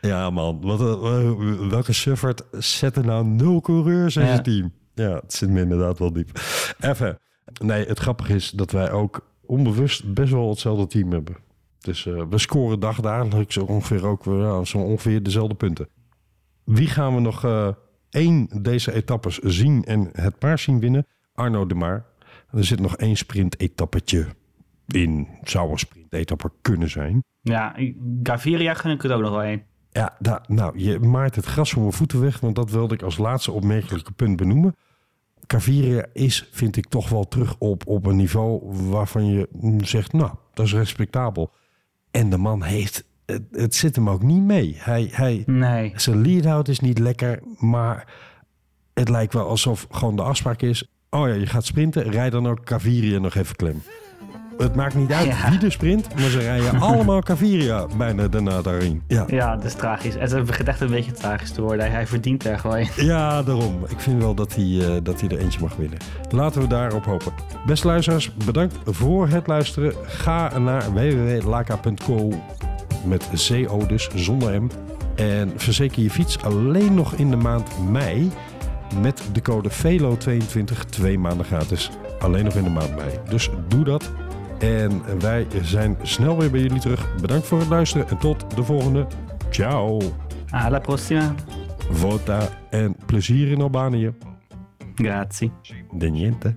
ja man. Wat, een- welke suffert zet er nou nul coureurs in Ja. zijn team? Ja, het zit me inderdaad wel diep. Even. Nee, het grappige is dat wij ook onbewust best wel hetzelfde team hebben. Dus eh, we scoren dagdagelijks ongeveer ook ja, zo ongeveer dezelfde punten. Wie gaan we nog eh, één deze etappes zien en het paard zien winnen? Arno de Maar. Er zit nog één sprint-etappetje in. Zou een sprint-etappe kunnen zijn. Ja, Gaviria gun ik het ook nog wel een. Ja, da- nou, je maait het gras voor mijn voeten weg, want dat wilde ik als laatste opmerkelijke punt benoemen. Caviria is, vind ik, toch wel terug op, op een niveau waarvan je zegt, nou, dat is respectabel. En de man heeft, het, het zit hem ook niet mee. Hij, hij, Nee. zijn lead-out is niet lekker, maar het lijkt wel alsof gewoon de afspraak is, oh ja, je gaat sprinten, rijd dan ook Caviria nog even klem. Het maakt niet uit Ja. wie er sprint, maar ze rijden allemaal Caviria bijna daarna daarin. Ja. Ja, dat is tragisch. Het begint echt een beetje tragisch te worden. Hij verdient er gewoon een. Ja, daarom. Ik vind wel dat hij, eh, dat hij er eentje mag winnen. Laten we daarop hopen. Beste luisteraars, bedankt voor het luisteren. Ga naar www.laka.co met CO dus, zonder M. En verzeker je fiets alleen nog in de maand mei met de code VELO22 twee maanden gratis. Alleen nog in de maand mei. Dus doe dat. En wij zijn snel weer bij jullie terug. Bedankt voor het luisteren en tot de volgende. Ciao. Alla prossima. Vota en plezier in Albanië. Grazie. De niente.